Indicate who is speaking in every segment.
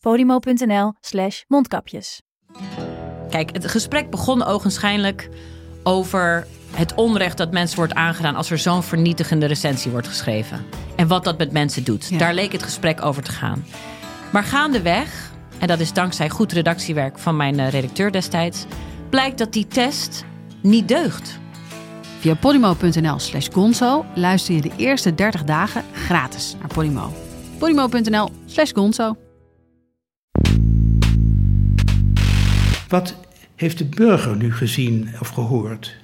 Speaker 1: podimo.nl slash mondkapjes.
Speaker 2: Kijk, het gesprek begon ogenschijnlijk over het onrecht dat mensen wordt aangedaan als er zo'n vernietigende recensie wordt geschreven. En wat dat met mensen doet. Daar leek het gesprek over te gaan. Maar gaandeweg, en dat is dankzij goed redactiewerk van mijn eh, redacteur destijds, blijkt dat die test niet deugt.
Speaker 3: Via podimo.nl slash gonzo luister je de eerste 30 dagen gratis naar Podimo. podimo.nl slash gonzo.
Speaker 4: Wat heeft de burger nu gezien of gehoord?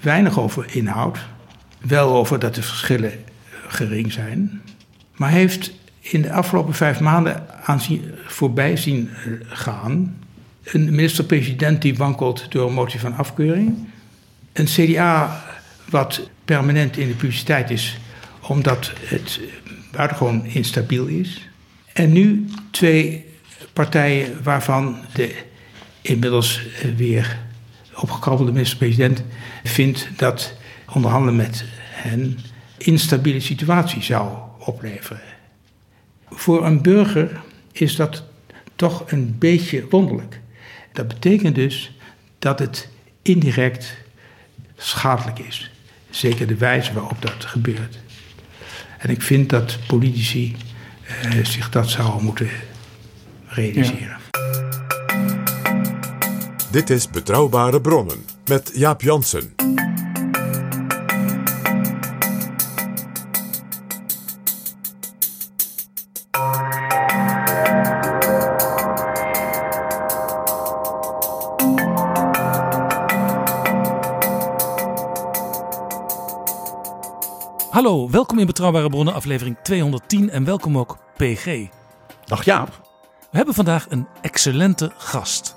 Speaker 4: Weinig over inhoud. Wel over dat de verschillen gering zijn. Maar heeft in de afgelopen vijf maanden aan zien, voorbij zien eh, gaan. Een minister-president die wankelt door een motie van afkeuring. Een CDA wat permanent in de publiciteit is omdat het buitengewoon instabiel is. En nu twee partijen waarvan de inmiddels weer opgekrabbelde minister-president vindt dat onderhandelen met hen instabiele situatie zou opleveren. Voor een burger is dat toch een beetje wonderlijk. Dat betekent dus dat het indirect schadelijk is. Zeker de wijze waarop dat gebeurt. En ik vind dat politici eh, zich dat zouden moeten realiseren.
Speaker 5: Dit is Betrouwbare Bronnen met Jaap Jansen.
Speaker 6: Hallo, welkom in Betrouwbare Bronnen, aflevering 210 en welkom ook PG.
Speaker 7: Dag Jaap.
Speaker 6: We hebben vandaag een excellente gast.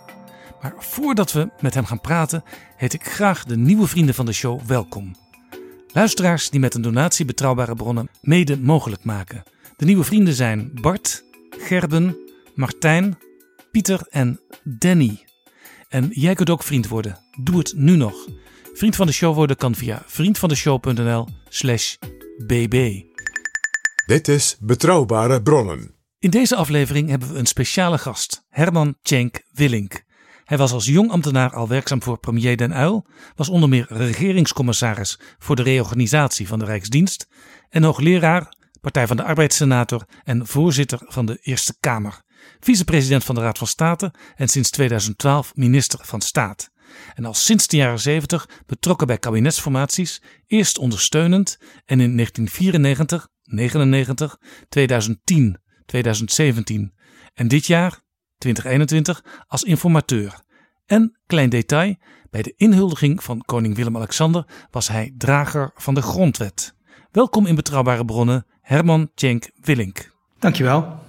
Speaker 6: Maar voordat we met hem gaan praten, heet ik graag de nieuwe vrienden van de show welkom. Luisteraars die met een donatie Betrouwbare Bronnen mede mogelijk maken. De nieuwe vrienden zijn Bart, Gerben, Martijn, Pieter en Danny. En jij kunt ook vriend worden. Doe het nu nog. Vriend van de show worden kan via vriendvandeshow.nl slash bb.
Speaker 5: Dit is Betrouwbare Bronnen.
Speaker 6: In deze aflevering hebben we een speciale gast, Herman Tjenk Willink. Hij was als jong ambtenaar al werkzaam voor premier Den Uyl, was onder meer regeringscommissaris voor de reorganisatie van de Rijksdienst en hoogleraar, Partij van de Arbeidssenator en voorzitter van de Eerste Kamer, vicepresident van de Raad van State en sinds 2012 minister van Staat. En al sinds de jaren 70 betrokken bij kabinetsformaties, eerst ondersteunend en in 1994, 99, 2010, 2017 en dit jaar 2021 als informateur. En, klein detail, bij de inhuldiging van koning Willem-Alexander was hij drager van de grondwet. Welkom in Betrouwbare Bronnen, Herman Tjenk Willink.
Speaker 4: Dankjewel.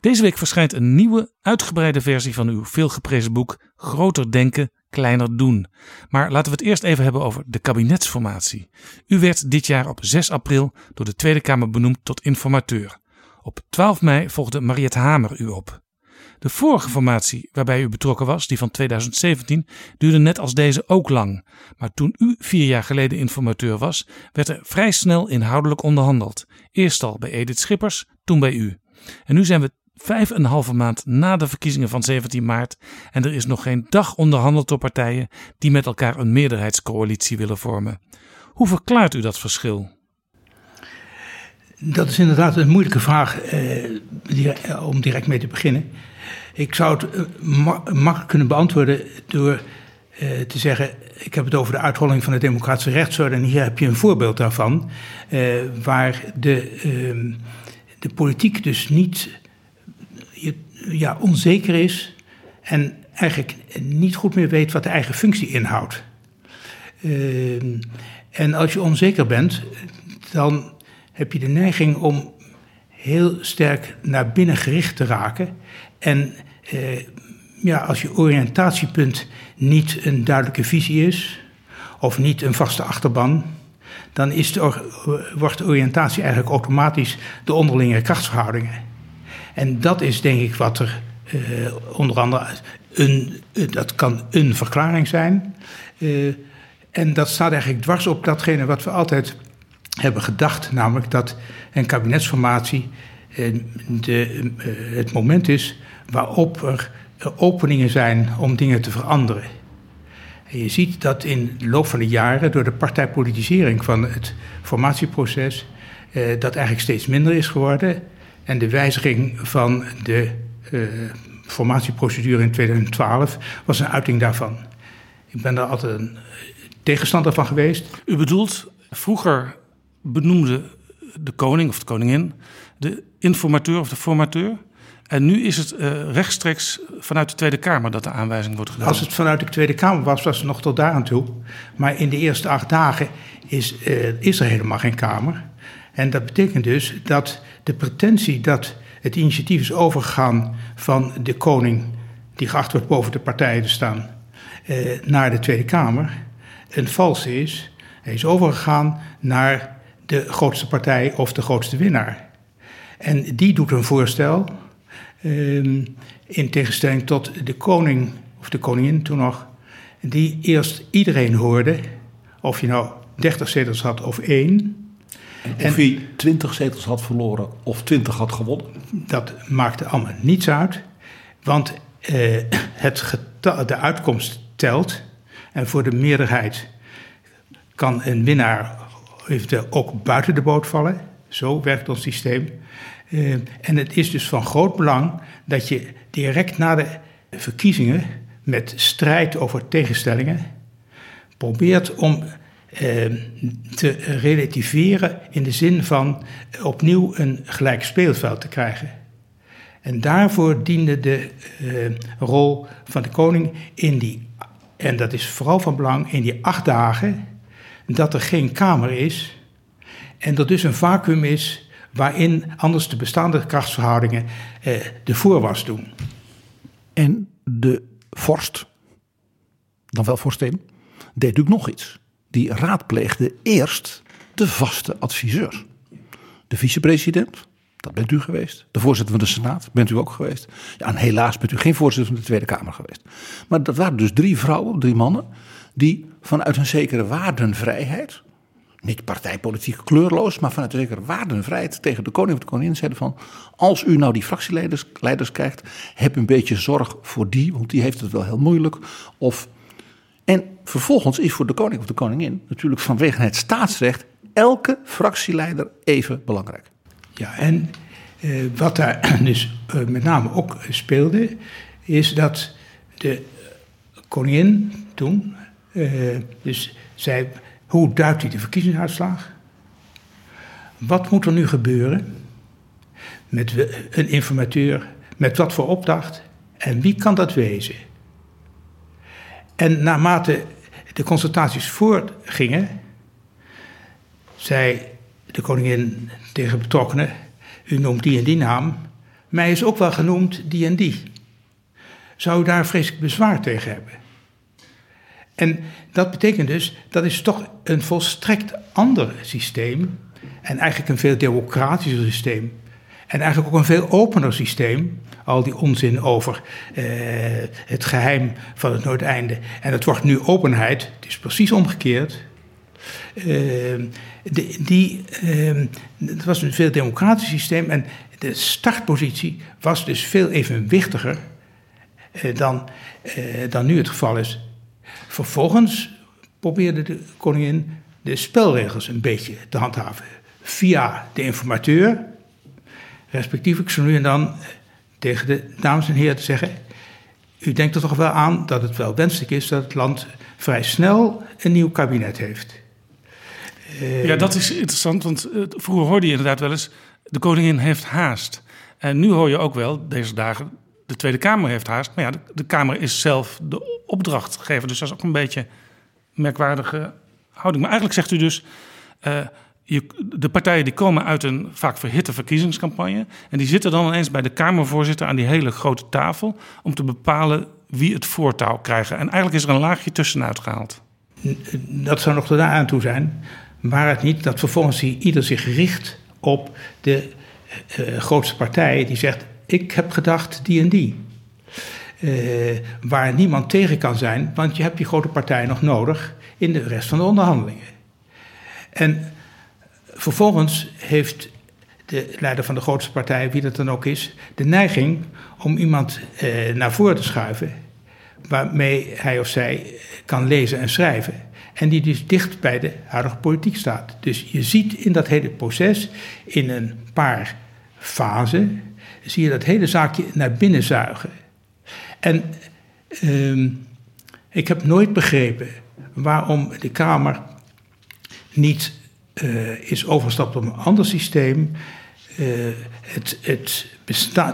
Speaker 6: Deze week verschijnt een nieuwe, uitgebreide versie van uw veelgeprezen boek Groter Denken, Kleiner Doen. Maar laten we het eerst even hebben over de kabinetsformatie. U werd dit jaar op 6 april door de Tweede Kamer benoemd tot informateur. Op 12 mei volgde Mariette Hamer u op. De vorige formatie waarbij u betrokken was, die van 2017, duurde net als deze ook lang. Maar toen u vier jaar geleden informateur was, werd er vrij snel inhoudelijk onderhandeld. Eerst al bij Edith Schippers, toen bij u. En nu zijn we vijf en een halve maand na de verkiezingen van 17 maart en er is nog geen dag onderhandeld door partijen die met elkaar een meerderheidscoalitie willen vormen. Hoe verklaart u dat verschil?
Speaker 4: Dat is inderdaad een moeilijke vraag eh, om direct mee te beginnen. Ik zou het eh, makkelijk kunnen beantwoorden door eh, te zeggen: ik heb het over de uitholling van de democratische rechtsorde en hier heb je een voorbeeld daarvan, eh, waar de, ehm, de politiek dus niet ja, onzeker is en eigenlijk niet goed meer weet wat de eigen functie inhoudt. Ehm, en als je onzeker bent, dan heb je de neiging om heel sterk naar binnen gericht te raken en eh, ja, als je oriëntatiepunt niet een duidelijke visie is, of niet een vaste achterban, dan is wordt de oriëntatie eigenlijk automatisch de onderlinge krachtsverhoudingen. En dat is denk ik wat er uh, onder andere een, dat kan een verklaring zijn. Uh, en dat staat eigenlijk dwars op datgene wat we altijd hebben gedacht, namelijk dat een kabinetsformatie uh, de, het moment is waarop er openingen zijn om dingen te veranderen. En je ziet dat in de loop van de jaren, door de partijpolitisering van het formatieproces, eh, dat eigenlijk steeds minder is geworden. En de wijziging van de eh, formatieprocedure in 2012 was een uiting daarvan. Ik ben daar altijd een tegenstander van geweest.
Speaker 6: U bedoelt, vroeger benoemde de koning of de koningin de informateur of de formateur. En nu is het uh, rechtstreeks vanuit de Tweede Kamer dat de aanwijzing wordt gedaan.
Speaker 4: Als het vanuit de Tweede Kamer was, was het nog tot daar aan toe. Maar in de eerste acht dagen is, uh, is er helemaal geen Kamer. En dat betekent dus dat de pretentie dat het initiatief is overgegaan van de koning, die geacht wordt boven de partijen te staan, uh, naar de Tweede Kamer, een valse is. Hij is overgegaan naar de grootste partij of de grootste winnaar. En die doet een voorstel in tegenstelling tot de koning, of de koningin toen nog, die eerst iedereen hoorde, of je nou 30 zetels had of één.
Speaker 7: En of hij 20 zetels had verloren of 20 had gewonnen?
Speaker 4: Dat maakte allemaal niets uit, want uh, het de uitkomst telt. En voor de meerderheid kan een winnaar eventueel ook buiten de boot vallen. Zo werkt ons systeem. Uh, en het is dus van groot belang dat je direct na de verkiezingen, met strijd over tegenstellingen, probeert om uh, te relativeren in de zin van opnieuw een gelijk speelveld te krijgen. En daarvoor diende de uh, rol van de koning in die, en dat is vooral van belang, in die acht dagen, dat er geen kamer is en er dus een vacuüm is waarin anders de bestaande krachtsverhoudingen eh, de voorwas doen.
Speaker 7: En de vorst, dan wel vorstin, deed natuurlijk nog iets. Die raadpleegde eerst de vaste adviseurs. De vicepresident, dat bent u geweest. De voorzitter van de Senaat, bent u ook geweest. Ja, en helaas bent u geen voorzitter van de Tweede Kamer geweest. Maar dat waren dus drie vrouwen, drie mannen, die vanuit een zekere waardenvrijheid niet partijpolitiek kleurloos, maar vanuit een zekere waardenvrijheid tegen de koning of de koningin zeiden van, als u nou die fractieleiders leiders krijgt, heb een beetje zorg voor die, want die heeft het wel heel moeilijk. Of, en vervolgens is voor de koning of de koningin natuurlijk vanwege het staatsrecht elke fractieleider even belangrijk.
Speaker 4: Ja, en eh, wat daar dus eh, met name ook speelde, is dat de koningin toen, eh, dus zij hoe duidt hij de verkiezingsuitslag? Wat moet er nu gebeuren met een informateur? Met wat voor opdracht? En wie kan dat wezen? En naarmate de consultaties voortgingen, zei de koningin tegen betrokkenen: U noemt die en die naam, mij is ook wel genoemd die en die. Zou u daar vreselijk bezwaar tegen hebben? En dat betekent dus, dat is toch een volstrekt ander systeem. En eigenlijk een veel democratischer systeem. En eigenlijk ook een veel opener systeem. Al die onzin over eh, het geheim van het Noordeinde. En het wordt nu openheid. Het is precies omgekeerd. Uh, de, die, uh, het was een veel democratischer systeem. En de startpositie was dus veel evenwichtiger uh, dan, dan nu het geval is. Vervolgens probeerde de koningin de spelregels een beetje te handhaven. Via de informateur, respectievelijk zo nu en dan tegen de dames en heren te zeggen: U denkt er toch wel aan dat het wel wenselijk is dat het land vrij snel een nieuw kabinet heeft.
Speaker 6: Uh, ja, dat is interessant, want uh, vroeger hoorde je inderdaad wel eens: de koningin heeft haast. En nu hoor je ook wel deze dagen: de Tweede Kamer heeft haast. Maar ja, de, Kamer is zelf de opdrachtgever. Dus dat is ook een beetje een merkwaardige houding. Maar eigenlijk zegt u dus, uh, je, de partijen die komen uit een vaak verhitte verkiezingscampagne. En die zitten dan ineens bij de Kamervoorzitter aan die hele grote tafel. om te bepalen wie het voortouw krijgen. En eigenlijk is er een laagje tussenuit gehaald.
Speaker 4: Dat zou nog daar aan toe zijn. Maar het niet dat vervolgens ieder zich richt op de uh, grootste partij die zegt: Ik heb gedacht die en die. Uh, waar niemand tegen kan zijn, want je hebt die grote partij nog nodig in de rest van de onderhandelingen. En vervolgens heeft de leider van de grootste partij, wie dat dan ook is, de neiging om iemand uh, naar voren te schuiven waarmee hij of zij kan lezen en schrijven. En die dus dicht bij de huidige politiek staat. Dus je ziet in dat hele proces, in een paar fasen, zie je dat hele zaakje naar binnen zuigen. En uh, ik heb nooit begrepen waarom de Kamer niet uh, is overgestapt op een ander systeem. Uh, het, het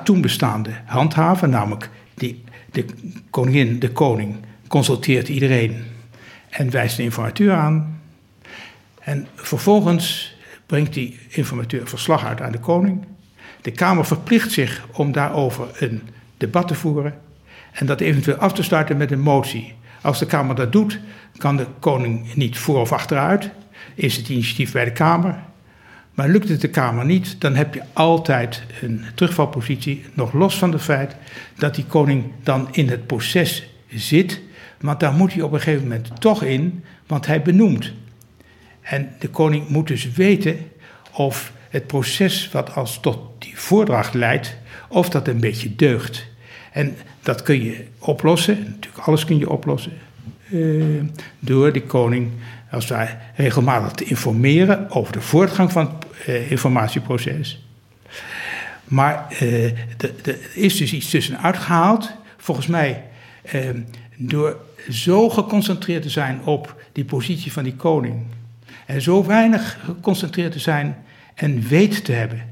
Speaker 4: toen bestaande handhaven, namelijk die de koningin, de koning, consulteert iedereen en wijst de informateur aan. En vervolgens brengt die informateur verslag uit aan de koning. De Kamer verplicht zich om daarover een debat te voeren en dat eventueel af te sluiten met een motie. Als de Kamer dat doet, kan de koning niet voor of achteruit. Is het initiatief bij de Kamer. Maar lukt het de Kamer niet, dan heb je altijd een terugvalpositie, nog los van het feit dat die koning dan in het proces zit. Want daar moet hij op een gegeven moment toch in, want hij benoemt. En de koning moet dus weten of het proces wat als tot die voordracht leidt, of dat een beetje deugt. En dat kun je oplossen, natuurlijk alles kun je oplossen, uh, door de koning als wij regelmatig te informeren over de voortgang van het uh, informatieproces. Maar uh, er is dus iets tussenuit gehaald, volgens mij door zo geconcentreerd te zijn op die positie van die koning. En zo weinig geconcentreerd te zijn en weet te hebben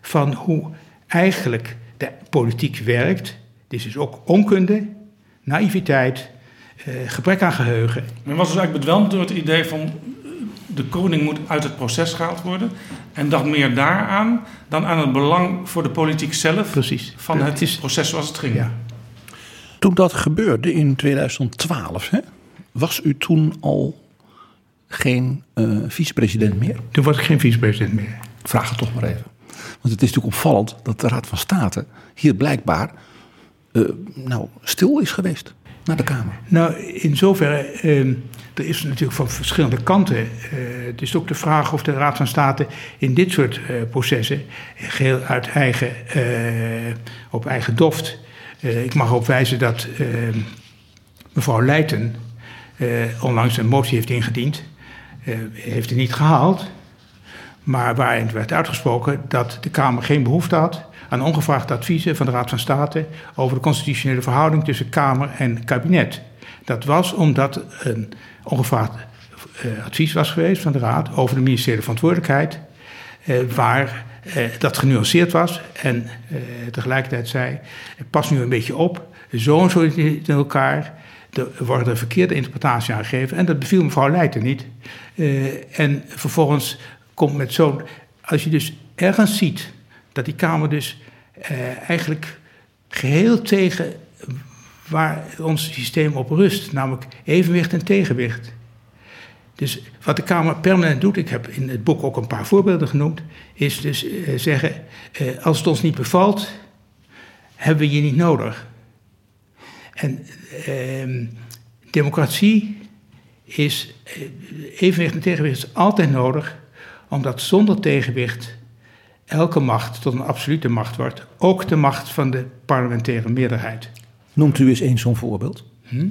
Speaker 4: van hoe eigenlijk de politiek werkt. Dit is dus ook onkunde, naïviteit, uh, gebrek aan geheugen.
Speaker 6: Men was dus eigenlijk bedwelmd door het idee van de koning moet uit het proces gehaald worden. En dacht meer daaraan dan aan het belang voor de politiek zelf
Speaker 4: Precies.
Speaker 6: van het is, proces zoals het ging.
Speaker 4: Ja.
Speaker 7: Toen dat gebeurde in 2012, hè, was u toen al geen uh, vicepresident meer?
Speaker 4: Toen was ik geen vicepresident meer.
Speaker 7: Vraag het toch maar even. Want het is natuurlijk opvallend dat de Raad van State hier blijkbaar uh, nou, stil is geweest naar de Kamer.
Speaker 4: Nou, in zoverre, uh, er is natuurlijk van verschillende kanten. Uh, het is ook de vraag of de Raad van State in dit soort uh, processen, geheel uit eigen, op eigen doft. ik mag ook wijzen dat mevrouw Leijten onlangs een motie heeft ingediend. heeft het niet gehaald, maar waarin werd uitgesproken dat de Kamer geen behoefte had aan ongevraagde adviezen van de Raad van State over de constitutionele verhouding tussen Kamer en kabinet. Dat was omdat een ongevraagd uh, advies was geweest van de Raad over de ministeriële verantwoordelijkheid, uh, waar uh, dat genuanceerd was en tegelijkertijd zei: pas nu een beetje op, zo en zo in elkaar. Er worden verkeerde interpretaties aangegeven en dat beviel mevrouw Leijten niet. en vervolgens komt met. Als je dus ergens ziet dat die Kamer dus uh, eigenlijk geheel tegen waar ons systeem op rust, namelijk evenwicht en tegenwicht. Dus wat de Kamer permanent doet, ik heb in het boek ook een paar voorbeelden genoemd, is dus uh, zeggen: uh, als het ons niet bevalt, hebben we je niet nodig. En ehm, democratie is, evenwicht en tegenwicht is altijd nodig, omdat zonder tegenwicht elke macht tot een absolute macht wordt, ook de macht van de parlementaire meerderheid.
Speaker 7: Noemt u eens een zo'n voorbeeld?
Speaker 4: Hm?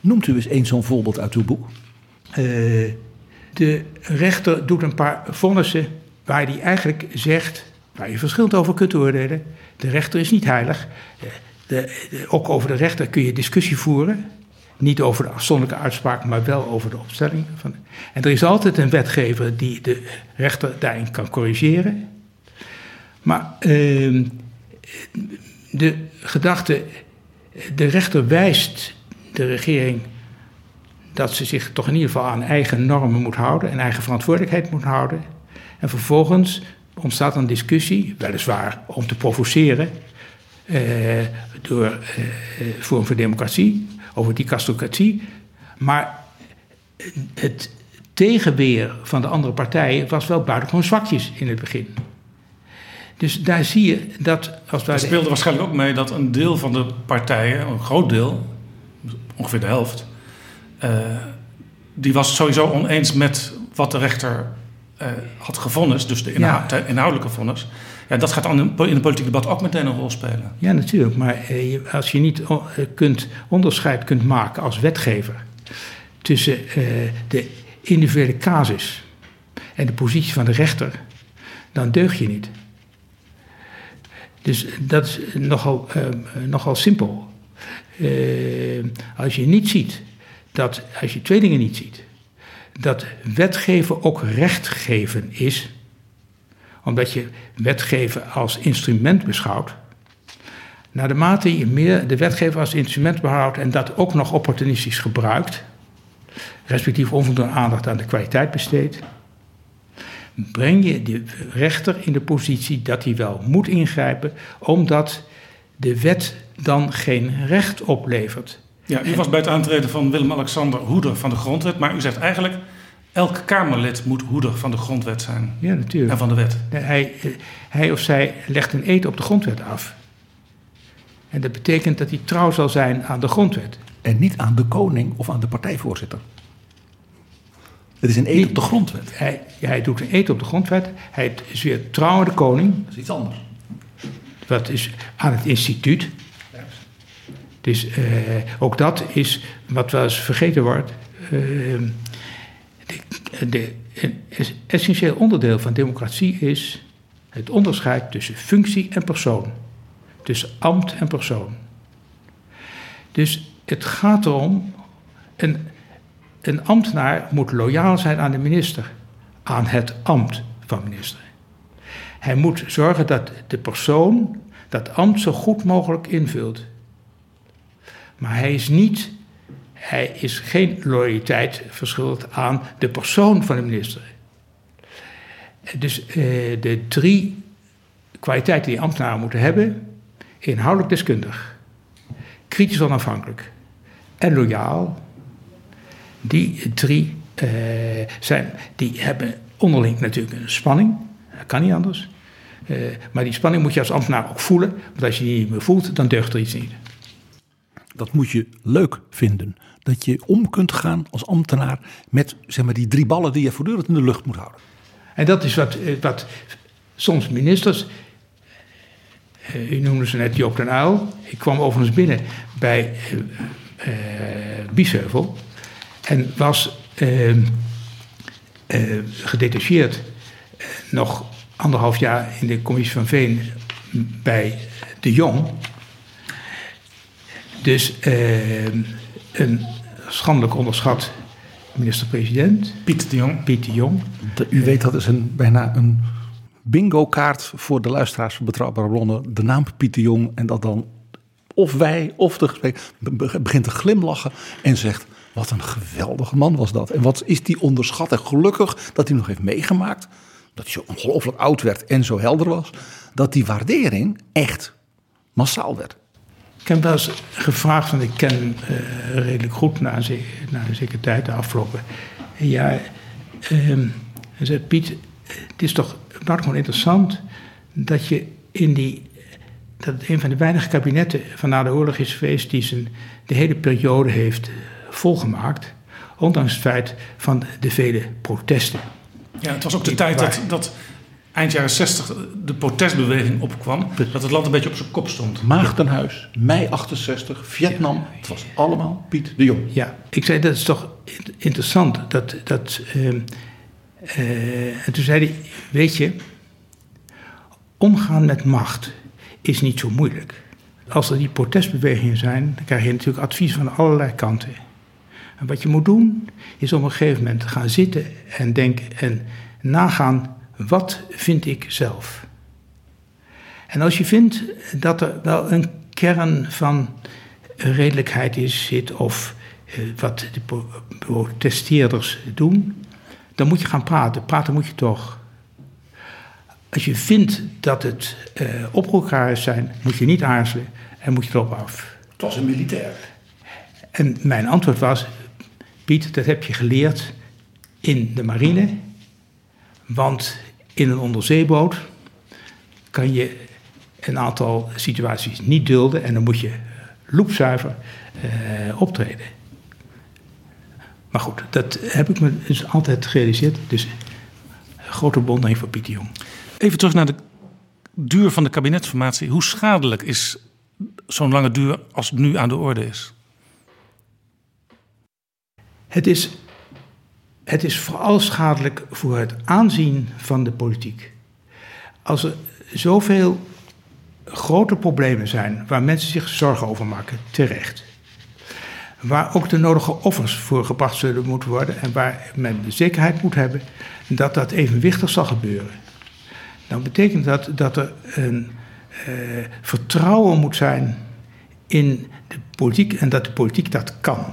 Speaker 7: Noemt u eens een zo'n voorbeeld uit uw boek?
Speaker 4: Uh, de rechter doet een paar vonnissen waar hij eigenlijk zegt, waar je verschillend over kunt oordelen. De rechter is niet heilig. De, de, ook over de rechter kun je discussie voeren. Niet over de afzonderlijke uitspraak, maar wel over de opstelling. Van. En er is altijd een wetgever die de rechter daarin kan corrigeren. Maar uh, de gedachte, de rechter wijst de regering dat ze zich toch in ieder geval aan eigen normen moet houden en eigen verantwoordelijkheid moet houden. En vervolgens ontstaat een discussie, weliswaar om te provoceren, eh, door eh, Forum voor Democratie, over die kastocratie. Maar het tegenweer van de andere partijen was wel buitengewoon zwakjes in het begin. Dus daar zie je dat als wij.
Speaker 6: Er speelde waarschijnlijk ook mee dat een deel van de partijen, een groot deel, ongeveer de helft, uh, die was sowieso oneens met wat de rechter uh, had gevonnis, dus de, inhoud, ja. de inhoudelijke vonnis. Ja, dat gaat in het politieke debat ook meteen een rol spelen.
Speaker 4: Ja, natuurlijk. Maar eh, als je niet kunt, onderscheid kunt maken als wetgever tussen de individuele casus en de positie van de rechter, dan deug je niet. Dus dat is nogal, uh, nogal simpel. Als je niet ziet dat, als je twee dingen niet ziet, dat wetgeven ook rechtgeven is, omdat je wetgeven als instrument beschouwt, naar de mate je meer de wetgever als instrument behoudt en dat ook nog opportunistisch gebruikt, respectief onvoldoende aandacht aan de kwaliteit besteedt, breng je de rechter in de positie dat hij wel moet ingrijpen, omdat de wet dan geen recht oplevert.
Speaker 6: Ja, u was bij het aantreden van Willem-Alexander hoeder van de grondwet, maar u zegt eigenlijk elk Kamerlid moet hoeder van de grondwet zijn.
Speaker 4: Ja, natuurlijk.
Speaker 6: En van de wet.
Speaker 4: Hij, hij of zij legt een eed op de grondwet af. En dat betekent dat hij trouw zal zijn aan de grondwet.
Speaker 7: En niet aan de koning of aan de partijvoorzitter. Het is een eet op de grondwet.
Speaker 4: Hij, hij doet een eet op de grondwet. Hij is weer trouw aan de koning.
Speaker 7: Dat is iets anders.
Speaker 4: Dat is aan het instituut. Dus uh, ook dat is wat wel eens vergeten wordt. Uh, een essentieel onderdeel van democratie is het onderscheid tussen functie en persoon. Tussen ambt en persoon. Dus het gaat erom. Een, een ambtenaar moet loyaal zijn aan de minister, aan het ambt van minister. Hij moet zorgen dat de persoon dat ambt zo goed mogelijk invult. Maar hij is niet, hij is geen loyaliteit verschuldigd aan de persoon van de minister. Dus eh, de drie kwaliteiten die ambtenaren moeten hebben: inhoudelijk deskundig, kritisch onafhankelijk en loyaal die drie uh, zijn, die hebben onderling natuurlijk een spanning. Dat kan niet anders. Uh, maar die spanning moet je als ambtenaar ook voelen. Want als je die niet meer voelt, dan deugt er iets niet.
Speaker 7: Dat moet je leuk vinden. Dat je om kunt gaan als ambtenaar met zeg maar, die drie ballen die je voortdurend in de lucht moet houden.
Speaker 4: En dat is wat, eh, wat soms ministers. Uh, u noemde ze net Joop den Uyl. Ik kwam overigens binnen bij uh, Biesheuvel. En was uh, gedetacheerd nog anderhalf jaar in de commissie van Veen bij de Jong. Dus ehm, een schandelijk onderschat minister-president.
Speaker 6: Piet de Jong.
Speaker 4: Piet de Jong.
Speaker 7: De, u weet dat is een, bijna een bingo-kaart voor de luisteraars van Betrouwbare Bronnen. De naam Piet de Jong en dat dan of wij of de gesprek begint te glimlachen en zegt... Wat een geweldige man was dat. En wat is die onderschat. En gelukkig dat hij nog heeft meegemaakt. Dat hij zo ongelooflijk oud werd en zo helder was. Dat die waardering echt massaal werd.
Speaker 4: Ik heb wel eens gevraagd, want ik ken uh, redelijk goed na, na een zekere tijd, de afgelopen jaar. Uh, hij zei, Piet, het is toch gewoon interessant dat je in die... dat het een van de weinige kabinetten van na de oorlog is geweest... die zijn, de hele periode heeft volgemaakt. Ondanks het feit van de vele protesten.
Speaker 6: Ja, het was ook de tijd dat, dat eind jaren 60 de protestbeweging opkwam. Dat het land een beetje op zijn kop stond.
Speaker 7: Maagdenhuis, mei 68, Vietnam. Het was allemaal Piet de Jong.
Speaker 4: Ja, ik zei dat is toch interessant. Dat, dat, uh, uh, en toen zei hij, weet je, omgaan met macht is niet zo moeilijk. Als er die protestbewegingen zijn, dan krijg je natuurlijk advies van allerlei kanten. En wat je moet doen, is op een gegeven moment gaan zitten en denken en nagaan, wat vind ik zelf? En als je vindt dat er wel een kern van redelijkheid is, zit, of eh, wat de protesteerders doen, dan moet je gaan praten. Praten moet je toch. Als je vindt dat het uh, zijn, moet je niet aarzelen en moet je erop af.
Speaker 7: Het was een militair.
Speaker 4: En mijn antwoord was: Piet, dat heb je geleerd in de marine. Want in een onderzeeboot kan je een aantal situaties niet dulden en dan moet je loepzuiver uh, optreden. Maar goed, dat heb ik me dus altijd gerealiseerd. Dus grote bewondering voor Pieter Jong.
Speaker 6: Even terug naar de duur van de kabinetsformatie. Hoe schadelijk is zo'n lange duur als het nu aan de orde is?
Speaker 4: Het is, het is vooral schadelijk voor het aanzien van de politiek. Als er zoveel grote problemen zijn waar mensen zich zorgen over maken, terecht. Waar ook de nodige offers voor gebracht zullen moeten worden en waar men de zekerheid moet hebben dat dat evenwichtig zal gebeuren. Dan betekent dat dat er een uh, vertrouwen moet zijn in de politiek en dat de politiek dat kan.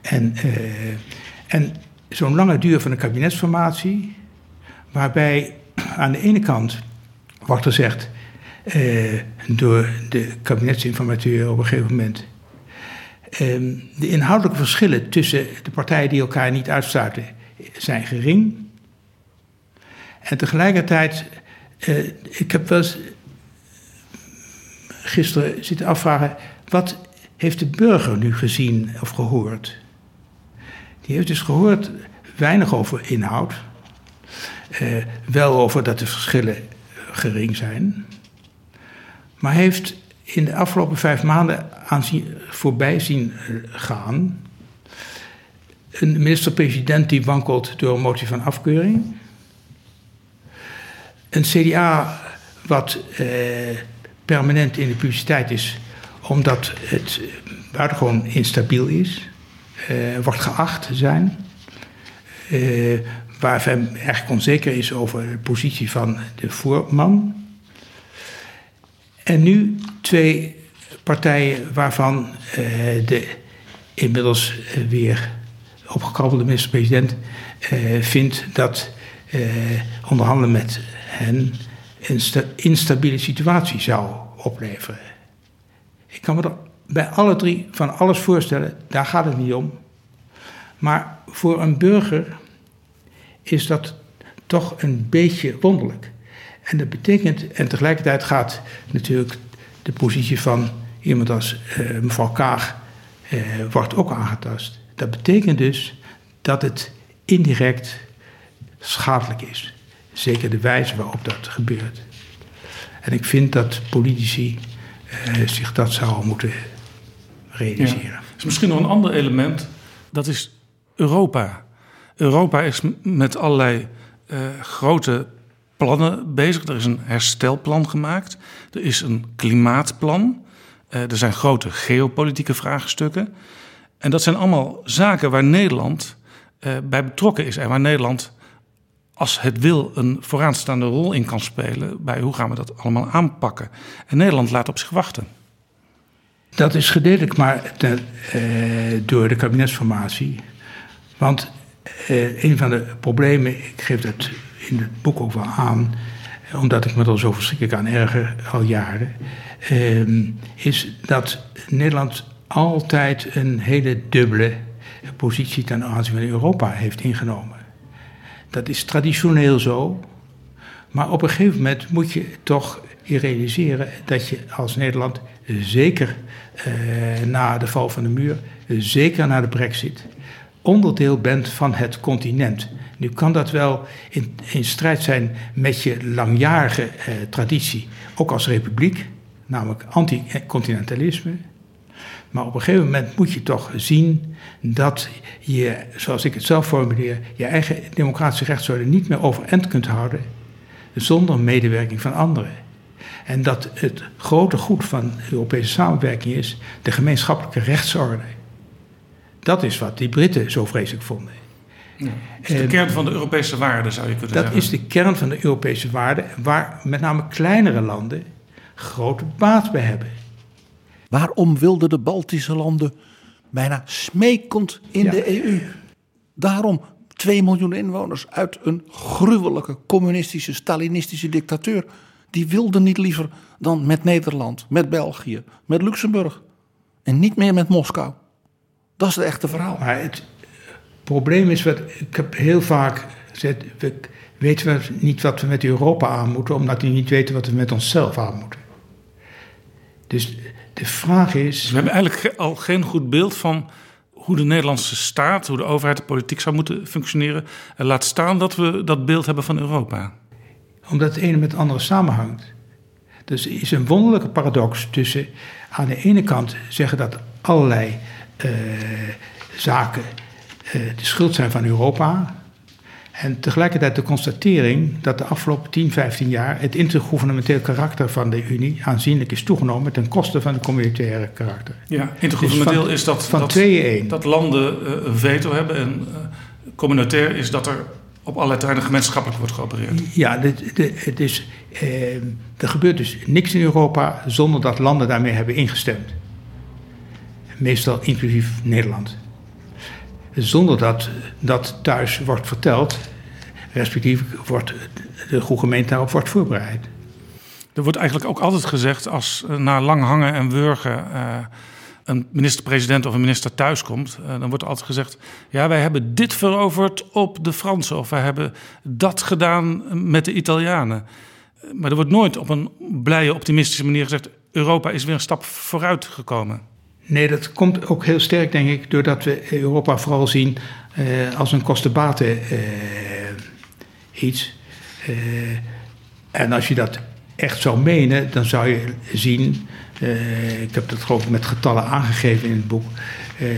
Speaker 4: En, uh, en zo'n lange duur van een kabinetsformatie, waarbij aan de ene kant wordt gezegd uh, door de kabinetsinformateur op een gegeven moment. Uh, de inhoudelijke verschillen tussen de partijen die elkaar niet uitsluiten zijn gering. En tegelijkertijd, uh, ik heb wel eens gisteren zitten afvragen, wat heeft de burger nu gezien of gehoord? Die heeft dus gehoord weinig over inhoud, uh, wel over dat de verschillen gering zijn, maar heeft in de afgelopen vijf maanden aan voorbij zien eh, gaan. Een minister-president die wankelt door een motie van afkeuring, een CDA wat eh, permanent in de publiciteit is omdat het buitengewoon instabiel is, wordt geacht zijn. Uh, waar hij erg onzeker is over de positie van de voorman. En nu twee partijen waarvan uh, de inmiddels weer opgekrabbelde minister-president vindt dat onderhandelen met hen een instabiele situatie zou opleveren. Ik kan me er bij alle drie van alles voorstellen, daar gaat het niet om. Maar voor een burger is dat toch een beetje wonderlijk. En dat betekent, en tegelijkertijd gaat natuurlijk de positie van iemand als uh, mevrouw Kaag uh, wordt ook aangetast. Dat betekent dus dat het indirect schadelijk is. Zeker de wijze waarop dat gebeurt. En ik vind dat politici uh, zich dat zouden moeten Ja.
Speaker 6: Is misschien nog een ander element, dat is Europa. Europa is met allerlei uh, grote plannen bezig. Er is een herstelplan gemaakt. Er is een klimaatplan. Uh, er zijn grote geopolitieke vraagstukken. En dat zijn allemaal zaken waar Nederland uh, bij betrokken is. En waar Nederland, als het wil, een vooraanstaande rol in kan spelen. Bij hoe gaan we dat allemaal aanpakken. En Nederland laat op zich wachten.
Speaker 4: Dat is gedeeltelijk maar te, uh, door de kabinetsformatie. Want uh, een van de problemen, ik geef dat in het boek ook wel aan, omdat ik me er zo verschrikkelijk aan erger al jaren, uh, is dat Nederland altijd een hele dubbele positie ten aanzien van Europa heeft ingenomen. Dat is traditioneel zo, maar op een gegeven moment moet je toch realiseren dat je als Nederland, zeker uh, na de val van de muur, zeker na de brexit, onderdeel bent van het continent. Nu kan dat wel in, in strijd zijn met je langjarige eh, traditie, ook als republiek, namelijk anti-continentalisme. Maar op een gegeven moment moet je toch zien dat je, zoals ik het zelf formuleer, je eigen democratische rechtsorde niet meer overeind kunt houden zonder medewerking van anderen. En dat het grote goed van Europese samenwerking is de gemeenschappelijke rechtsorde. Dat is wat die Britten zo vreselijk vonden.
Speaker 6: Ja, is de kern van de Europese waarden, zou je kunnen
Speaker 4: dat
Speaker 6: zeggen.
Speaker 4: Dat is de kern van de Europese waarden, waar met name kleinere landen grote baat bij hebben.
Speaker 7: Waarom wilden de Baltische landen bijna smekend in ja. de EU? Daarom 2 miljoen inwoners uit een gruwelijke communistische, Stalinistische dictatuur. Die wilden niet liever dan met Nederland, met België, met Luxemburg. En niet meer met Moskou. Dat is het echte verhaal.
Speaker 4: Maar het probleem is, wat, ik heb heel vaak gezegd, we weten niet wat we met Europa aan moeten, omdat we niet weten wat we met onszelf aan moeten. Dus de vraag is.
Speaker 6: we hebben eigenlijk al geen goed beeld van hoe de Nederlandse staat, hoe de overheid, de politiek zou moeten functioneren. En laat staan dat we dat beeld hebben van Europa.
Speaker 4: Omdat het ene met het andere samenhangt. Dus er is een wonderlijke paradox tussen aan de ene kant zeggen dat allerlei uh, zaken uh, de schuld zijn van Europa. En tegelijkertijd de constatering dat de afgelopen 10, 15 jaar het intergouvernementeel karakter van de Unie aanzienlijk is toegenomen ten koste van het communautaire karakter.
Speaker 6: Ja, intergouvernementeel dus is dat,
Speaker 4: van
Speaker 6: dat, dat landen uh, een veto hebben en communautair is dat er op allerlei terreinen gemeenschappelijk wordt geopereerd.
Speaker 4: Ja, de, de, het is, uh, er gebeurt dus niks in Europa zonder dat landen daarmee hebben ingestemd. Meestal inclusief Nederland zonder dat dat thuis wordt verteld, respectief wordt de goede gemeente daarop wordt voorbereid.
Speaker 6: Er wordt eigenlijk ook altijd gezegd als na lang hangen en wurgen uh, een minister-president of een minister thuiskomt, uh, dan wordt altijd gezegd: ja, wij hebben dit veroverd op de Fransen of wij hebben dat gedaan met de Italianen. Maar er wordt nooit op een blije, optimistische manier gezegd: Europa is weer een stap vooruit gekomen.
Speaker 4: Nee, dat komt ook heel sterk, denk ik, doordat we Europa vooral zien uh, als een kostenbaten uh, iets. Uh, en als je dat echt zou menen, dan zou je zien, ik heb dat geloof met getallen aangegeven in het boek,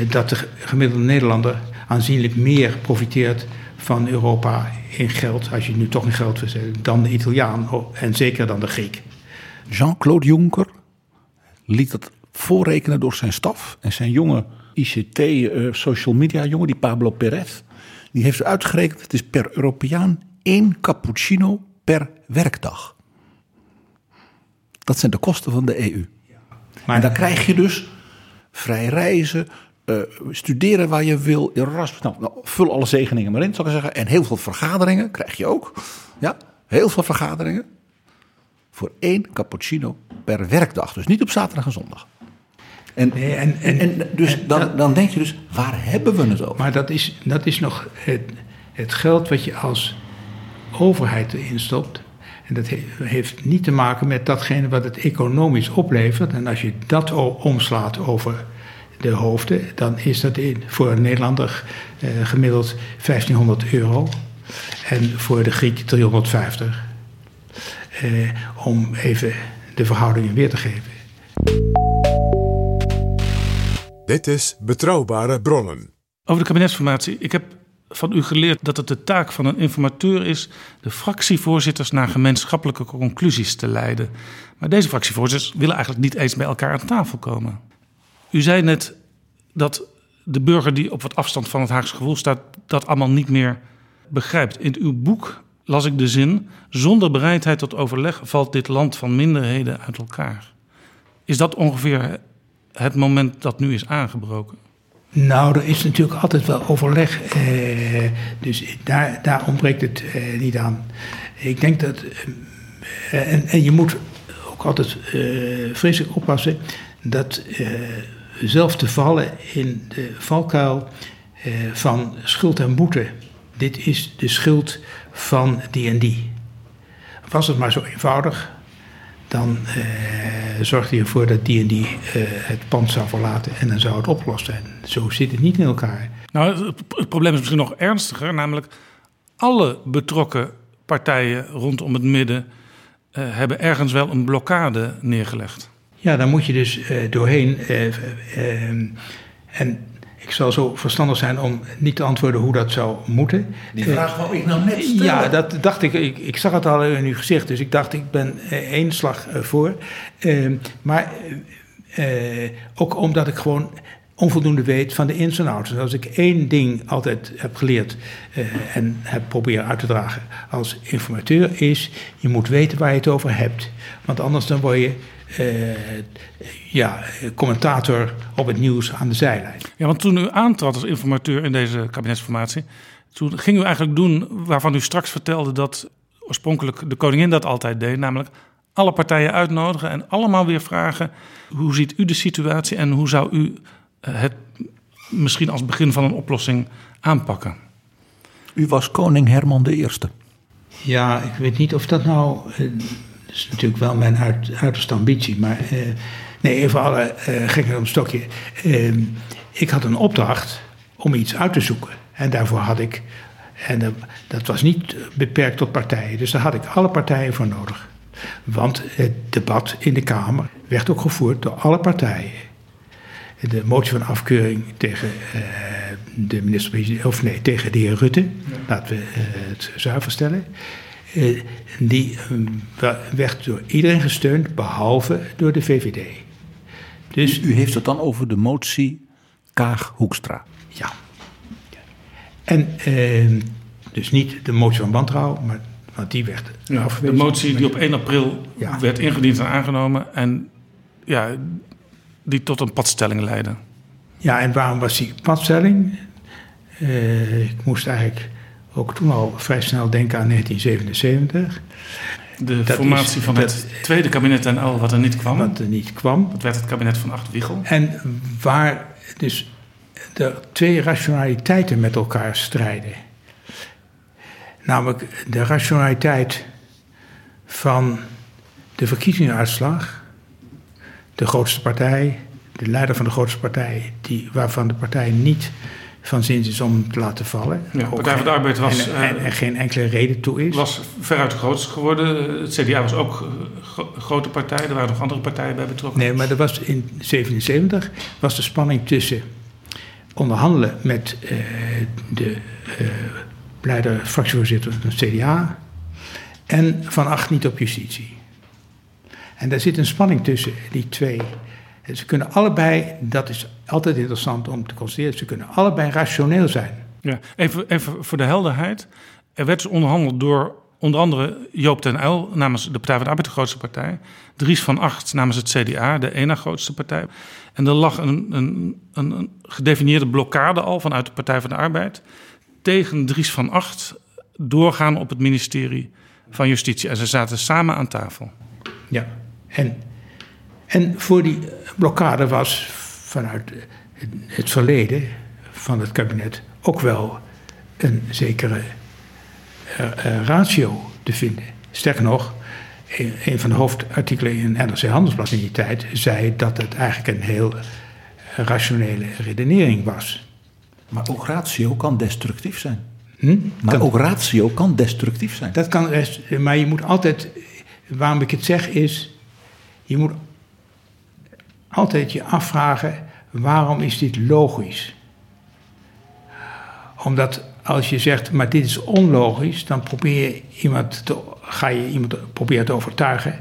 Speaker 4: dat de gemiddelde Nederlander aanzienlijk meer profiteert van Europa in geld, als je nu toch in geld wil dan de Italiaan en zeker dan de Griek.
Speaker 7: Jean-Claude Juncker liet dat voorrekenen door zijn staf. En zijn jonge ICT, uh, social media jongen, die Pablo Perez, die heeft uitgerekend: het is per Europeaan één cappuccino per werkdag. Dat zijn de kosten van de EU. Maar en dan krijg je dus vrij reizen, uh, studeren waar je wil, Erasmus. Nou, nou, vul alle zegeningen maar in, zou ik zeggen. En heel veel vergaderingen krijg je ook. Ja, heel veel vergaderingen. Voor één cappuccino per werkdag. Dus niet op zaterdag en zondag. En, nee, en, en, en, dus en, dan, dan denk je dus, waar hebben we het over?
Speaker 4: Maar dat is, dat is nog het, het geld wat je als overheid erin stopt. En dat heeft niet te maken met datgene wat het economisch oplevert. En als je dat omslaat over de hoofden, dan is dat in, voor een Nederlander eh, gemiddeld 1500 euro. En voor de Griek 350. Eh, om even de verhoudingen weer te geven.
Speaker 5: Dit is Betrouwbare Bronnen.
Speaker 6: Over de kabinetsformatie. Ik heb van u geleerd dat het de taak van een informateur is de fractievoorzitters naar gemeenschappelijke conclusies te leiden. Maar deze fractievoorzitters willen eigenlijk niet eens bij elkaar aan tafel komen. U zei net dat de burger die op wat afstand van het Haagse gevoel staat, dat allemaal niet meer begrijpt. In uw boek las ik de zin: zonder bereidheid tot overleg valt dit land van minderheden uit elkaar. Is dat ongeveer het moment dat nu is aangebroken?
Speaker 4: Nou, er is natuurlijk altijd wel overleg. Eh, dus daar, daar ontbreekt het eh, niet aan. Ik denk dat. Eh, en, en, je moet ook altijd eh, vreselijk oppassen dat eh, zelf te vallen in de valkuil eh, van schuld en boete. Dit is de schuld van die en die. Was het maar zo eenvoudig, dan uh, zorgt hij ervoor dat die en die uh, het pand zou verlaten en dan zou het opgelost zijn. Zo zit het niet in elkaar.
Speaker 6: Nou, het, het probleem is misschien nog ernstiger, namelijk alle betrokken partijen rondom het midden uh, hebben ergens wel een blokkade neergelegd.
Speaker 4: Ja, daar moet je dus doorheen. en ik zal zo verstandig zijn om niet te antwoorden hoe dat zou moeten.
Speaker 7: Die vraag wou ik nou net stellen.
Speaker 4: Ja, dat dacht ik. Ik, ik zag het al in uw gezicht, dus ik dacht ik ben één slag voor. Uh, maar uh, ook omdat ik gewoon onvoldoende weet van de ins en outs. als ik één ding altijd heb geleerd uh, en heb proberen uit te dragen als informateur is... je moet weten waar je het over hebt. Want anders dan word je uh, ja, commentator op het nieuws aan de zijlijn.
Speaker 6: Ja, want toen u aantrad als informateur in deze kabinetsformatie, Toen ging u eigenlijk doen waarvan u straks vertelde dat oorspronkelijk de koningin dat altijd deed, namelijk alle partijen uitnodigen en allemaal weer vragen: hoe ziet u de situatie en hoe zou u eh, het misschien als begin van een oplossing aanpakken?
Speaker 7: U was koning Herman I.
Speaker 4: Ja, ik weet niet of dat nou. Dat is natuurlijk wel mijn uit, uiterste ambitie. Maar eh, nee, even alle eh gekken om het stokje. Eh, ik had een opdracht om iets uit te zoeken. En daarvoor had ik. En dat was niet beperkt tot partijen. Dus daar had ik alle partijen voor nodig. Want het debat in de Kamer werd ook gevoerd door alle partijen. De motie van afkeuring tegen eh, de minister-president, of nee, tegen de heer Rutte, laten we eh, het zuiver stellen. Eh, die eh, wa- werd door iedereen gesteund, behalve door de VVD. Dus
Speaker 7: U heeft het dan over de motie Kaag-Hoekstra.
Speaker 4: ja. En eh, dus niet de motie van wantrouwen, maar want die werd
Speaker 6: Ja, de
Speaker 4: afgewezen.
Speaker 6: motie die op 1 april
Speaker 4: Ja.
Speaker 6: werd ingediend en aangenomen en ja, die tot een padstelling leidde.
Speaker 4: Ja, en waarom was die padstelling? Eh, ik moest eigenlijk ook toen al vrij snel denken aan 1977,
Speaker 6: De
Speaker 4: Dat
Speaker 6: formatie
Speaker 4: is-
Speaker 6: van
Speaker 4: dat-
Speaker 6: het tweede kabinet NL wat er niet kwam.
Speaker 4: wat er niet kwam.
Speaker 6: Dat werd het kabinet van Acht Wiegel.
Speaker 4: En waar dus de twee rationaliteiten met elkaar strijden. Namelijk de rationaliteit van de verkiezingsuitslag. De grootste partij, de leider van de grootste partij, die, waarvan de partij niet van zins is om te laten vallen.
Speaker 6: Ja,
Speaker 4: Ook
Speaker 6: Partij van de Arbeid was,
Speaker 4: en, en,
Speaker 6: eh,
Speaker 4: en geen enkele reden toe is.
Speaker 6: was veruit de grootste geworden. Het CDA was ook eh, een grote partij. Er waren nog andere partijen bij betrokken.
Speaker 4: Nee, maar er was in 77 was de spanning tussen onderhandelen met eh, de eh leider, fractievoorzitter van het CDA en Van Acht niet op justitie. En daar zit een spanning tussen die twee. Ze kunnen allebei, dat is altijd interessant om te constateren, ze kunnen allebei rationeel zijn.
Speaker 6: Ja, even, even voor de helderheid. Er werd dus onderhandeld door onder andere Joop den Uyl namens de Partij van de Arbeid, de grootste partij. Dries van Acht namens het CDA, de ene grootste partij. En er lag een, een, een, een gedefinieerde blokkade al vanuit de Partij van de Arbeid tegen Dries van Acht doorgaan op het ministerie van Justitie. En ze zaten samen aan tafel.
Speaker 4: Ja. En, en voor die blokkade was vanuit het verleden van het kabinet ook wel een zekere eh, eh, ratio te vinden. Sterker nog, een, van de hoofdartikelen in NRC Handelsblad in die tijd zei dat het eigenlijk een heel rationele redenering was.
Speaker 7: Maar ook ratio kan destructief zijn.
Speaker 4: Hm?
Speaker 7: Maar
Speaker 4: Kan-
Speaker 7: ook ratio kan destructief zijn.
Speaker 4: Dat kan, maar je moet altijd, waarom ik het zeg is, je moet altijd je afvragen, waarom is dit logisch? Omdat als je zegt, maar dit is onlogisch, dan probeer je iemand ga je iemand proberen te overtuigen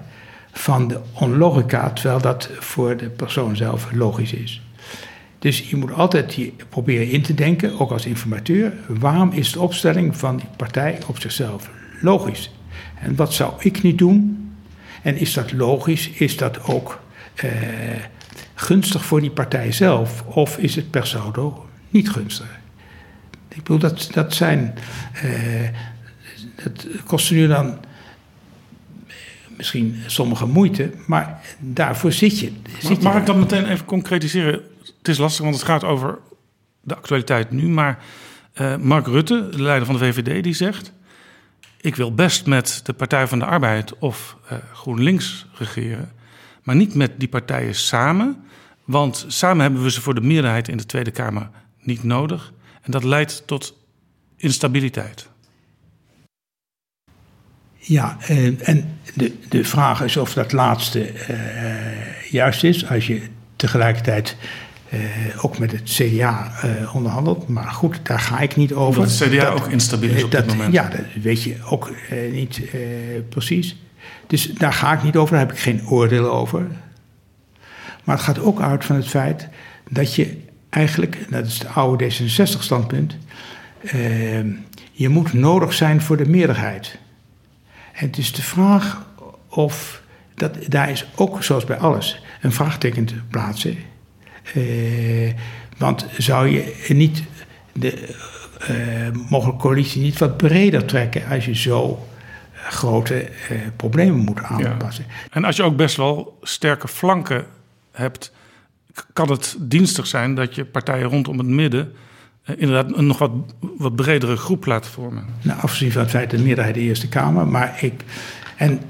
Speaker 4: van de onlogica, terwijl dat voor de persoon zelf logisch is. Dus je moet altijd proberen in te denken, ook als informateur, waarom is de opstelling van die partij op zichzelf logisch? En wat zou ik niet doen? En is dat logisch? Is dat ook eh, gunstig voor die partij zelf? Of is het per saldo niet gunstig? Ik bedoel, dat, dat zijn. eh, dat kost nu dan misschien sommige moeite, maar daarvoor zit je. Zit je
Speaker 6: Mag ik dat meteen even concretiseren? Het is lastig, want het gaat over de actualiteit nu. Maar eh, Mark Rutte, de leider van de VVD, die zegt... ik wil best met de Partij van de Arbeid of eh, GroenLinks regeren... maar niet met die partijen samen. Want samen hebben we ze voor de meerderheid in de Tweede Kamer niet nodig. En dat leidt tot instabiliteit.
Speaker 4: Ja, en, de, de vraag is of dat laatste eh, juist is. Als je tegelijkertijd eh, ook met het CDA eh, onderhandelt. Maar goed, daar ga ik niet over.
Speaker 6: Omdat het CDA ook instabiel is op dit
Speaker 4: dat,
Speaker 6: moment.
Speaker 4: Ja, dat weet je ook niet precies. Dus daar ga ik niet over, daar heb ik geen oordeel over. Maar het gaat ook uit van het feit dat je eigenlijk, en dat is het oude D66-standpunt, eh, je moet nodig zijn voor de meerderheid. En het is de vraag of, dat, daar is ook zoals bij alles een vraagteken te plaatsen. Eh, want zou je niet de uh, mogelijk coalitie niet wat breder trekken als je zo grote problemen moet aanpassen.
Speaker 6: En als je ook best wel sterke flanken hebt, kan het dienstig zijn dat je partijen rondom het midden inderdaad een nog wat, wat bredere groep laat vormen.
Speaker 4: Nou, afgezien van het feit de meerderheid de Eerste Kamer, maar ik. En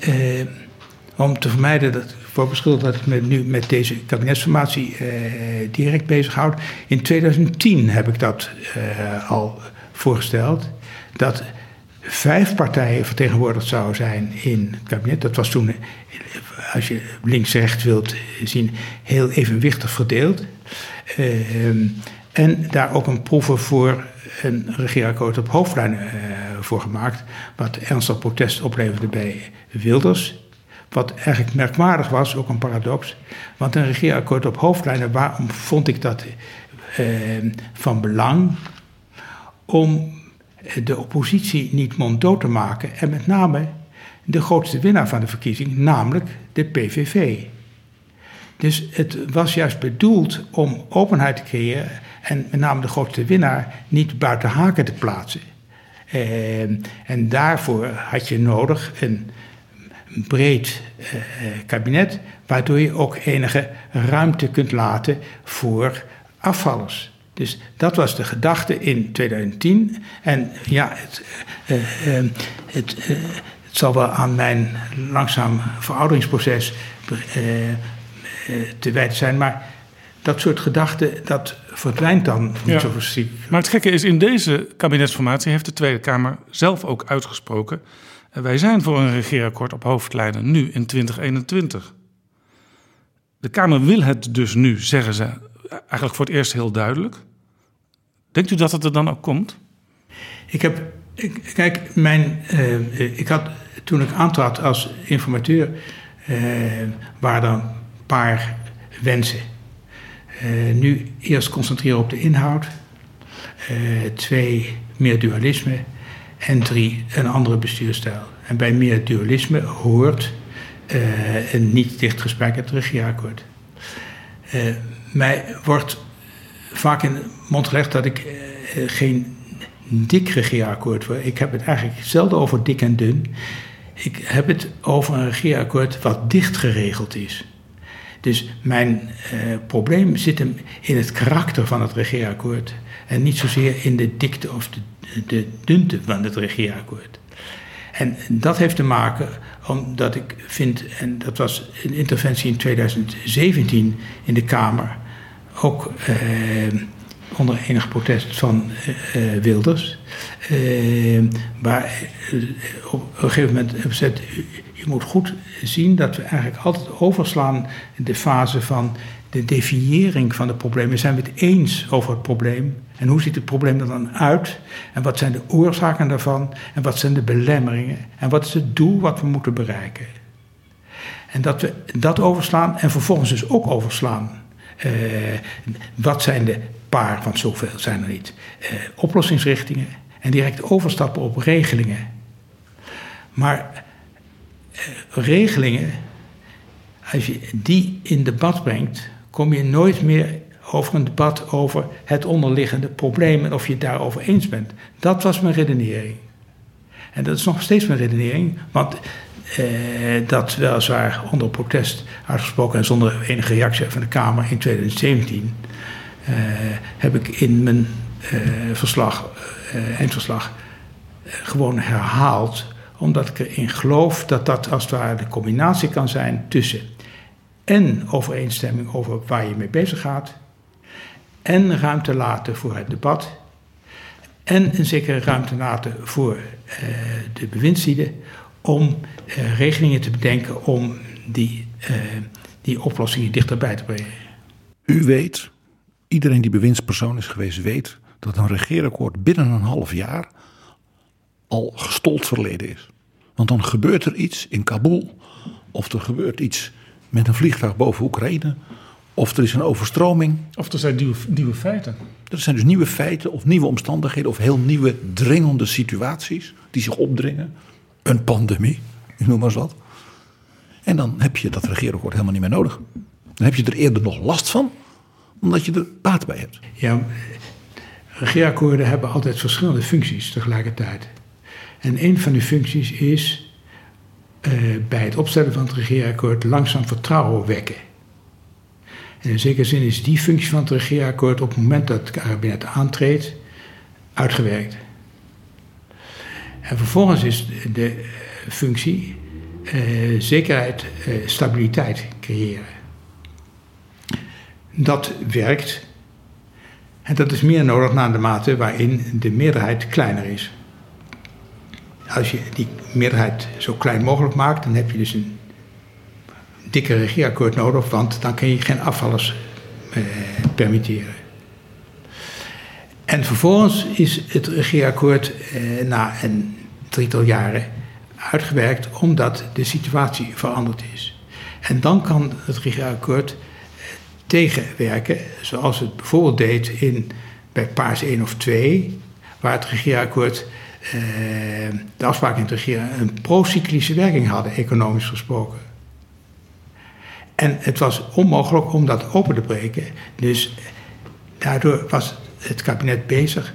Speaker 4: om te vermijden dat voor beschuldigd dat ik me nu met deze kabinetsformatie uh, direct bezighoud. In 2010 heb ik dat uh, al voorgesteld. Dat vijf partijen vertegenwoordigd zouden zijn in het kabinet. Dat was toen, als je links-rechts wilt zien, heel evenwichtig verdeeld. Uh, en daar ook een proeven voor een regeerakkoord op hoofdlijnen voor gemaakt. Wat ernstig protest opleverde bij Wilders. Wat eigenlijk merkwaardig was, ook een paradox. Want een regeerakkoord op hoofdlijnen, waarom vond ik dat eh, van belang? Om de oppositie niet monddood te maken. En met name de grootste winnaar van de verkiezing, namelijk de PVV. Dus het was juist bedoeld om openheid te creëren en met name de grootste winnaar niet buiten haken te plaatsen. Eh, en daarvoor had je nodig een breed eh, kabinet, waardoor je ook enige ruimte kunt laten voor afvallers. Dus dat was de gedachte in 2010. En ja, het, uh, uh, het, het zal wel aan mijn langzaam verouderingsproces te wijten zijn, maar dat soort gedachten, dat verdwijnt dan niet zo ziek.
Speaker 6: Maar het gekke is, in deze kabinetsformatie heeft de Tweede Kamer zelf ook uitgesproken wij zijn voor een regeerakkoord op hoofdlijnen nu in 2021. De Kamer wil het dus nu, zeggen ze, eigenlijk voor het eerst heel duidelijk. Denkt u dat het er dan ook komt?
Speaker 4: Ik heb, ik, kijk, mijn, uh, ik had toen ik aantrad als informateur, uh, waren er een paar wensen. Uh, nu eerst concentreren op de inhoud. twee, meer dualisme en drie, een andere bestuurstijl. En bij meer dualisme hoort een niet dicht gesprek het regeerakkoord. Mij wordt vaak in mond gelegd dat ik uh, geen dik regeerakkoord wil. Ik heb het eigenlijk zelden over dik en dun. Ik heb het over een regeerakkoord wat dicht geregeld is. Dus mijn probleem zit hem in het karakter van het regeerakkoord. En niet zozeer in de dikte of de de dunte van het regeerakkoord. En dat heeft te maken omdat ik vind, en dat was een interventie in 2017 in de Kamer, ook eh, onder enig protest van eh, eh Wilders, eh, waar eh, op een gegeven moment gezegd, je moet goed zien dat we eigenlijk altijd overslaan de fase van de definiëring van het probleem. Zijn we het eens over het probleem? En hoe ziet het probleem er dan uit? En wat zijn de oorzaken daarvan? En wat zijn de belemmeringen? En wat is het doel wat we moeten bereiken? En dat we dat overslaan en vervolgens dus ook overslaan. Uh, wat zijn de paar, want zoveel zijn er niet, uh, oplossingsrichtingen en direct overstappen op regelingen. Maar uh, regelingen, als je die in debat brengt, kom je nooit meer over een debat over het onderliggende probleem en of je het daarover eens bent. Dat was mijn redenering. En dat is nog steeds mijn redenering, want eh, dat weliswaar onder protest uitgesproken en zonder enige reactie van de Kamer in 2017, eh, heb ik in mijn eh, verslag, eh, eindverslag eh, gewoon herhaald, omdat ik erin geloof dat dat als het ware de combinatie kan zijn tussen en overeenstemming over waar je mee bezig gaat, en ruimte laten voor het debat, en een zekere ruimte laten voor uh, de bewindslieden om uh, regelingen te bedenken om die, uh, die oplossingen dichterbij te brengen.
Speaker 7: U weet, iedereen die bewindspersoon is geweest, weet dat een regeerakkoord binnen een half jaar al gestold verleden is. Want dan gebeurt er iets in Kabul, of er gebeurt iets met een vliegtuig boven Oekraïne. Of er is een overstroming.
Speaker 6: Of er zijn nieuwe, nieuwe feiten.
Speaker 7: Er zijn dus nieuwe feiten of nieuwe omstandigheden of heel nieuwe dringende situaties die zich opdringen. Een pandemie, noem maar eens wat. En dan heb je dat regeerakkoord helemaal niet meer nodig. Dan heb je er eerder nog last van, omdat je er baat bij hebt.
Speaker 4: Ja, regeerakkoorden hebben altijd verschillende functies tegelijkertijd. En een van die functies is uh, bij het opstellen van het regeerakkoord langzaam vertrouwen wekken. En in zekere zin is die functie van het regeerakkoord op het moment dat het kabinet aantreedt uitgewerkt. En vervolgens is de functie uh, zekerheid, uh, stabiliteit creëren. Dat werkt. En dat is meer nodig naar de mate waarin de meerderheid kleiner is. Als je die meerderheid zo klein mogelijk maakt, dan heb je dus een dikke regeerakkoord nodig, want dan kun je geen afvallers eh, permitteren. En vervolgens is het regeerakkoord eh, na een drietal jaren uitgewerkt omdat de situatie veranderd is. En dan kan het regeerakkoord eh, tegenwerken, zoals het bijvoorbeeld deed in, bij Paars 1 of 2, waar het regeerakkoord eh, de afspraken in het regeren een procyclische werking hadden, economisch gesproken. En het was onmogelijk om dat open te breken. Dus daardoor was het kabinet bezig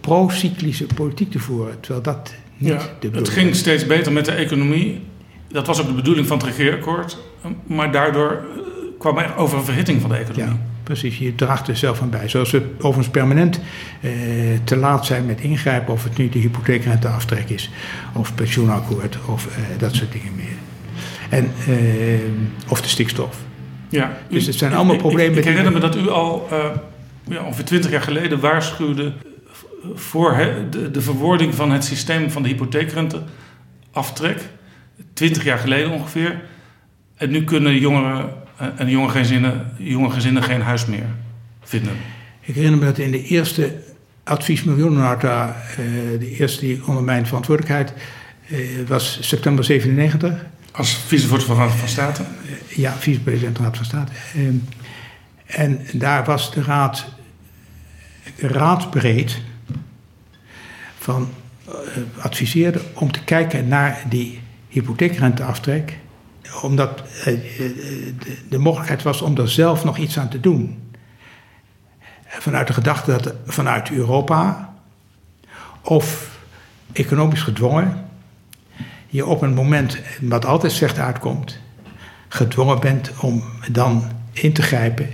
Speaker 4: pro-cyclische politiek te voeren. Terwijl dat
Speaker 6: ja,
Speaker 4: de
Speaker 6: Het ging steeds beter met de economie. Dat was ook de bedoeling van het regeerakkoord. Maar daardoor eh, kwam er over een verhitting van de economie.
Speaker 4: Ja, precies. Je draagt er zelf aan bij. Zoals we overigens permanent eh, te laat zijn met ingrijpen... of het nu de hypotheekrenteaftrek is... of pensioenakkoord of eh, dat soort dingen meer. En, uh, of de stikstof.
Speaker 6: Ja,
Speaker 4: dus het zijn allemaal
Speaker 6: ik,
Speaker 4: problemen.
Speaker 6: Ik, ik herinner me dat u al uh, ja, ongeveer twintig jaar geleden waarschuwde voor de, de, verwoording van het systeem van de hypotheekrenteaftrek. Twintig jaar geleden ongeveer. En nu kunnen jongeren eh, en jonge gezinnen, jonge gezinnen geen huis meer vinden.
Speaker 4: Ik herinner me dat in de eerste adviesmiljoenennota, uh, de eerste die onder mijn verantwoordelijkheid was september 97.
Speaker 6: Als vicevoorzitter van de Raad van State?
Speaker 4: Ja, vicepresident van de Raad van State. Ehm, en daar was de raad raadbreed van uh, adviseerde om te kijken naar die hypotheekrenteaftrek. Omdat uh, de, de, mogelijkheid was om er zelf nog iets aan te doen. Vanuit de gedachte dat vanuit Europa of economisch gedwongen je op een moment, wat altijd slecht uitkomt, gedwongen bent om dan in te grijpen.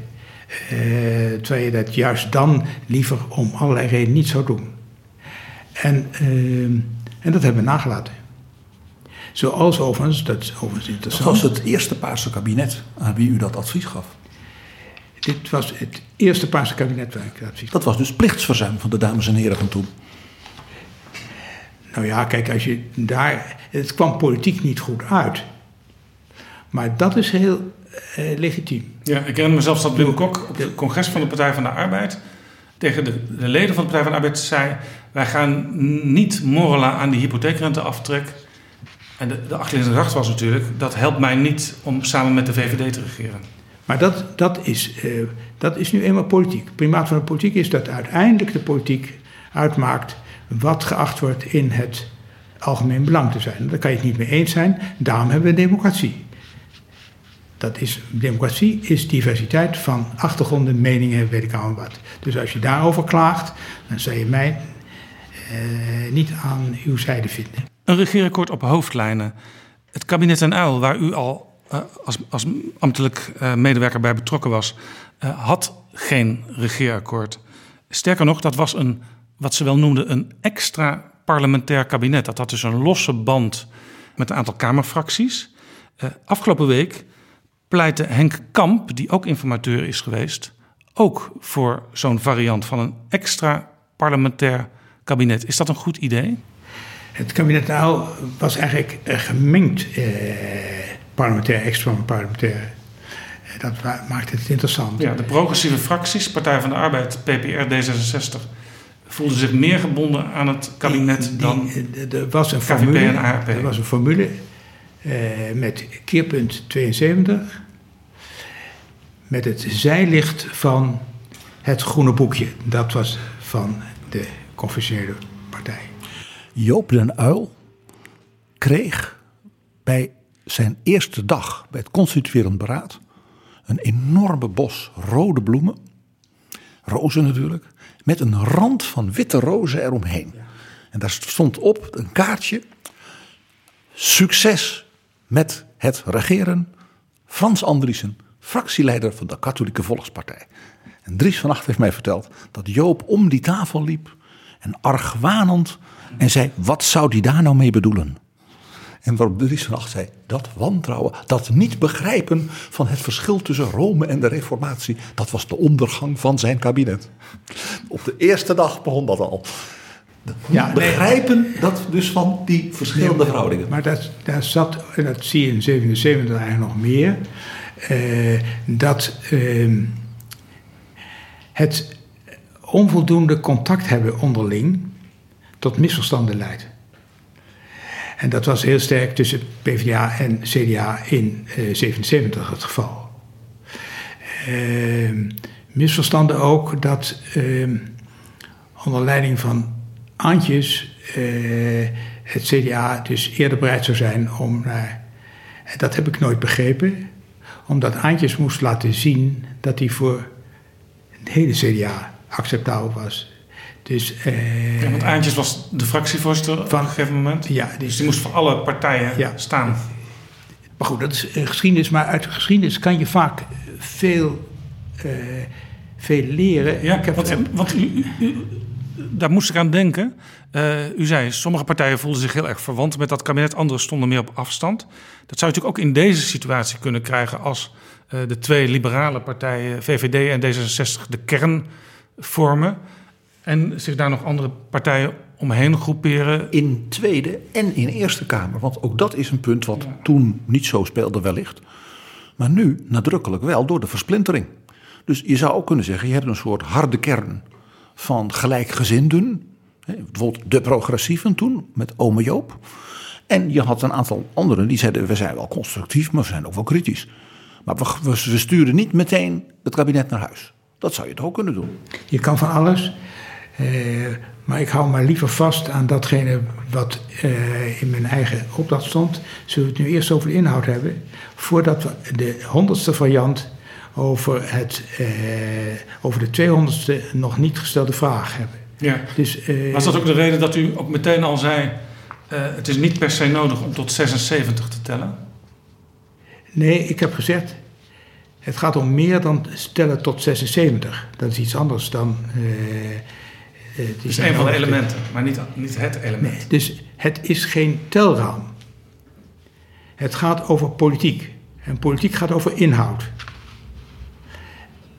Speaker 4: Terwijl je dat juist dan liever om allerlei redenen niet zou doen. En, uh, en dat hebben we nagelaten. Zoals overigens, dat is overigens interessant.
Speaker 7: Dat was het eerste Paarse kabinet aan wie u dat advies gaf.
Speaker 4: Dit was het eerste Paarse kabinet waar ik dat advies gaf.
Speaker 7: Dat was dus plichtsverzuim van de dames en heren van toen.
Speaker 4: Nou ja, kijk, als je daar. Het kwam politiek niet goed uit. Maar dat is heel eh, legitiem.
Speaker 6: Ja, ik herinner mezelf dat Wim Kok op het congres van de Partij van de Arbeid. Tegen de, de leden van de Partij van de Arbeid zei. Wij gaan niet morrelen aan die hypotheekrenteaftrek. En de, de achterliggende gedachte was natuurlijk. dat helpt mij niet om samen met de VVD te regeren.
Speaker 4: Maar dat, dat, is, uh, dat is nu eenmaal politiek. Het primaat van de politiek is dat uiteindelijk de politiek uitmaakt wat geacht wordt in het algemeen belang te zijn. Daar kan je het niet mee eens zijn. Daarom hebben we democratie. Dat is, democratie is diversiteit van achtergronden, meningen, weet ik al wat. Dus als je daarover klaagt, dan zou je mij eh, niet aan uw zijde vinden.
Speaker 6: Een regeerakkoord op hoofdlijnen. Het kabinet en Uil, waar u al uh, als, als ambtelijk uh, medewerker bij betrokken was, uh, had geen regeerakkoord. Sterker nog, dat was een wat ze wel noemden een extra parlementair kabinet. Dat had dus een losse band met een aantal Kamerfracties. Afgelopen week pleitte Henk Kamp, die ook informateur is geweest, ook voor zo'n variant van een extra parlementair kabinet. Is dat een goed idee?
Speaker 4: Het kabinet nou was eigenlijk gemengd eh, parlementair, extra parlementair. Dat maakt het interessant.
Speaker 6: Ja, de progressieve fracties, Partij van de Arbeid, PPR, D66 voelde zich meer gebonden aan het kabinet die, dan
Speaker 4: er was een formule,
Speaker 6: en ARP.
Speaker 4: Er was een formule met keerpunt 72 met het zijlicht van het groene boekje. Dat was van de confessionele partij.
Speaker 7: Joop den Uil kreeg bij zijn eerste dag bij het constituerend beraad een enorme bos rode bloemen, rozen natuurlijk, met een rand van witte rozen eromheen. En daar stond op een kaartje: Succes met het regeren. Frans Andriessen, fractieleider van de Katholieke Volkspartij. En Dries van Acht heeft mij verteld dat Joop om die tafel liep en argwanend en zei: Wat zou die daar nou mee bedoelen? En waarop Dries van Acht zei: Dat wantrouwen, dat niet begrijpen van het verschil tussen Rome en de Reformatie, dat was de ondergang van zijn kabinet. Op de eerste dag begon dat al.
Speaker 4: Ja, nee.
Speaker 7: begrijpen dat dus van die verschillende verhoudingen.
Speaker 4: Maar dat, daar zat, en dat zie je in 77 eigenlijk nog meer, eh, dat ehm, het onvoldoende contact hebben onderling tot misverstanden leidt. En dat was heel sterk tussen PvdA en CDA in eh 77 het geval. Ehm, misverstanden ook dat ehm, onder leiding van Antjes eh, het CDA dus eerder bereid zou zijn om naar. dat heb ik nooit begrepen, omdat Antjes moest laten zien dat hij voor het hele CDA acceptabel was. Dus, eh,
Speaker 6: Ja, want Aantjes was de fractievoorzitter op
Speaker 4: Van-
Speaker 6: een gegeven moment.
Speaker 4: ja, die,
Speaker 6: Dus die moest voor alle partijen
Speaker 4: Ja.
Speaker 6: staan.
Speaker 4: Maar goed, dat is eh, geschiedenis. Maar uit de geschiedenis kan je vaak veel, eh, veel leren.
Speaker 6: Ja,
Speaker 4: ik heb,
Speaker 6: want, want u, u- u- daar moest ik aan denken. Eh, u zei, sommige partijen voelden zich heel erg verwant met dat kabinet. Andere stonden meer op afstand. Dat zou je natuurlijk ook in deze situatie kunnen krijgen... als eh, de twee liberale partijen, VVD en D66, de kern vormen... en zich daar nog andere partijen omheen groeperen.
Speaker 7: in Tweede en in Eerste Kamer. Want ook dat is een punt wat toen niet zo speelde wellicht. Maar nu nadrukkelijk wel door de versplintering. Dus je zou ook kunnen zeggen, je hebt een soort harde kern van gelijkgezinden. Bijvoorbeeld de progressieven toen, met ome Joop. En je had een aantal anderen die zeiden, we zijn wel constructief, maar we zijn ook wel kritisch. Maar we, we, we sturen niet meteen het kabinet naar huis. Dat zou je toch ook kunnen doen?
Speaker 4: Je kan van alles. eh, maar ik hou maar liever vast aan datgene wat eh, in mijn eigen opdracht stond. Zullen we het nu eerst over de inhoud hebben? Voordat we de honderdste variant over, het, eh, over de tweehonderdste nog niet gestelde vraag hebben.
Speaker 6: Ja.
Speaker 4: Dus, eh,
Speaker 6: Was dat ook de reden dat u ook meteen al zei... eh, het is niet per se nodig om tot 76 te tellen?
Speaker 4: Nee, ik heb gezegd, het gaat om meer dan stellen tot 76. Dat is iets anders dan... het
Speaker 6: is een van de elementen, maar niet, niet het element.
Speaker 4: Nee, dus het is geen telraam. Het gaat over politiek. En politiek gaat over inhoud.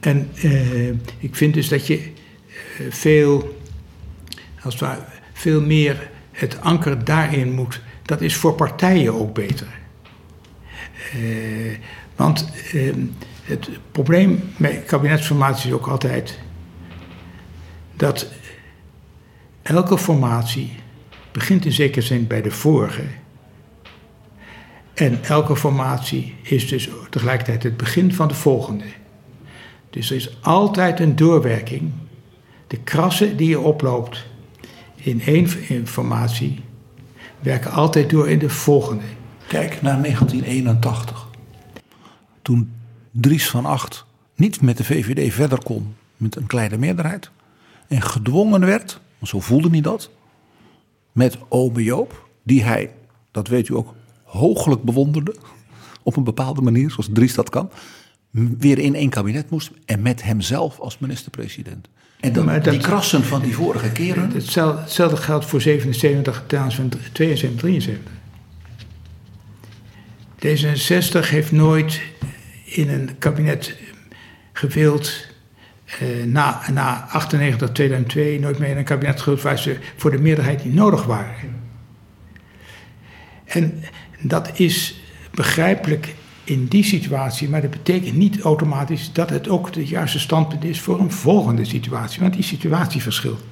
Speaker 4: En eh, ik vind dus dat je eh, veel, als veel meer het anker daarin moet. Dat is voor partijen ook beter. Eh, want eh, het probleem met kabinetsformatie is ook altijd dat elke formatie begint in zekere zin bij de vorige. En elke formatie is dus tegelijkertijd het begin van de volgende. Dus er is altijd een doorwerking. De krassen die je oploopt in één formatie werken altijd door in de volgende.
Speaker 7: Kijk naar 1981. Toen Dries van Acht niet met de VVD verder kon met een kleine meerderheid. En gedwongen werd, want zo voelde hij dat, met ome Joop. Die hij, dat weet u ook, hooglijk bewonderde. Op een bepaalde manier, zoals Dries dat kan. Weer in één kabinet moest en met hemzelf als minister-president. En dan,
Speaker 4: dat-
Speaker 7: die krassen van die vorige keren.
Speaker 4: Hetzelfde, geldt voor 77 ten van 72, 73. D66 heeft nooit in een kabinet gewild, eh, na, na 98, 2002, nooit meer in een kabinet gewild waar ze voor de meerderheid niet nodig waren. En dat is begrijpelijk in die situatie, maar dat betekent niet automatisch dat het ook het juiste standpunt is voor een volgende situatie, want die situatie verschilt.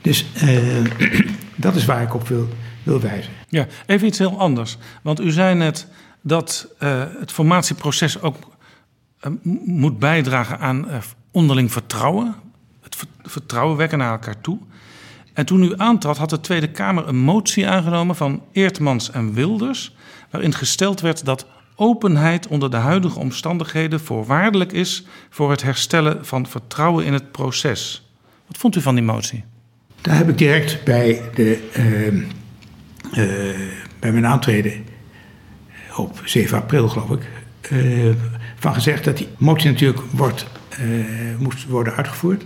Speaker 4: Dus eh, dat is waar ik op wil, wil wijzen.
Speaker 6: Ja, even iets heel anders. Want u zei net dat eh, het formatieproces ook eh, moet bijdragen aan onderling vertrouwen. Het ver- vertrouwen wekken naar elkaar toe. En toen u aantrad, had de Tweede Kamer een motie aangenomen van Eertmans en Wilders. waarin gesteld werd dat openheid onder de huidige omstandigheden voorwaardelijk is voor het herstellen van vertrouwen in het proces. Wat vond u van die motie?
Speaker 4: Daar heb ik direct bij, de, ehm, eh, mijn aantreden op 7 april, geloof ik, eh, van gezegd dat die motie natuurlijk wordt, eh, moest worden uitgevoerd.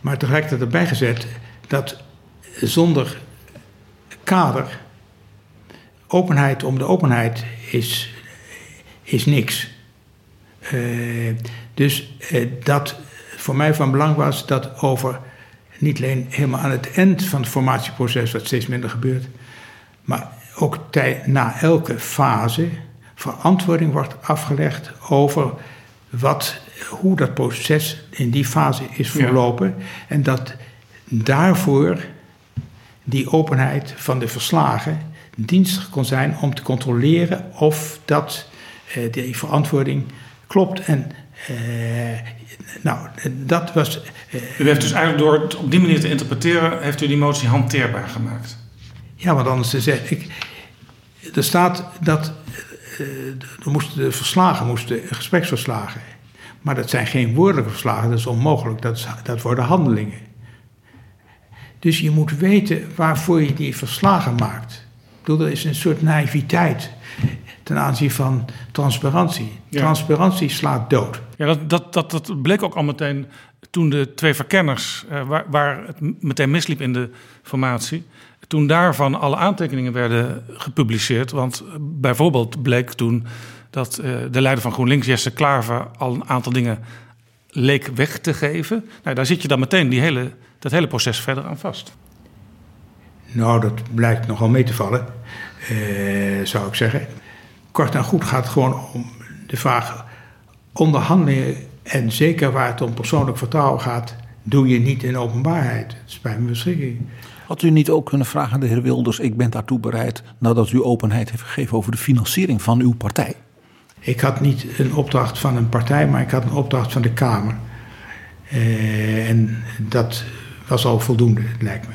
Speaker 4: Maar tegelijkertijd erbij gezet dat zonder kader, openheid om de openheid is, is niks. Eh, dus eh, dat voor mij van belang was dat over niet alleen helemaal aan het eind van het formatieproces, wat steeds minder gebeurt, maar ook tij- na elke fase verantwoording wordt afgelegd over wat, hoe dat proces in die fase is verlopen. En dat daarvoor die openheid van de verslagen dienstig kon zijn om te controleren of dat die verantwoording klopt. En eh, nou, dat was. eh,
Speaker 6: U heeft dus eigenlijk door het op die manier te interpreteren, heeft u die motie hanteerbaar gemaakt.
Speaker 4: Ja, want anders zeg ik. Er staat dat. eh, er moesten de verslagen, moesten gespreksverslagen. Maar dat zijn geen woordelijke verslagen, dat is onmogelijk. Dat, is- dat worden handelingen. Dus je moet weten waarvoor je die verslagen maakt. Ik bedoel, er is een soort naïviteit ten aanzien van transparantie.
Speaker 6: Ja.
Speaker 4: Transparantie slaat dood.
Speaker 6: Ja, dat, dat, dat, dat bleek ook al meteen toen de twee verkenners, eh, waar, waar het meteen misliep in de formatie, toen daarvan alle aantekeningen werden gepubliceerd. Want eh, bijvoorbeeld bleek toen dat eh, de leider van GroenLinks, Jesse Klaver, al een aantal dingen leek weg te geven. Nou, daar zit je dan meteen die hele, dat hele proces verder aan vast.
Speaker 4: Nou, dat blijkt nogal mee te vallen, eh, zou ik zeggen. Kort en goed gaat gewoon om de vraag: onderhandelingen en zeker waar het om persoonlijk vertrouwen gaat, doe je niet in openbaarheid. Dat is bij mijn beschikking.
Speaker 7: Had u niet ook kunnen vragen aan de heer Wilders, ik ben daartoe bereid, nadat u openheid heeft gegeven over de financiering van uw partij?
Speaker 4: Ik had niet een opdracht van een partij, maar ik had een opdracht van de Kamer. Eh, en dat was al voldoende, lijkt me.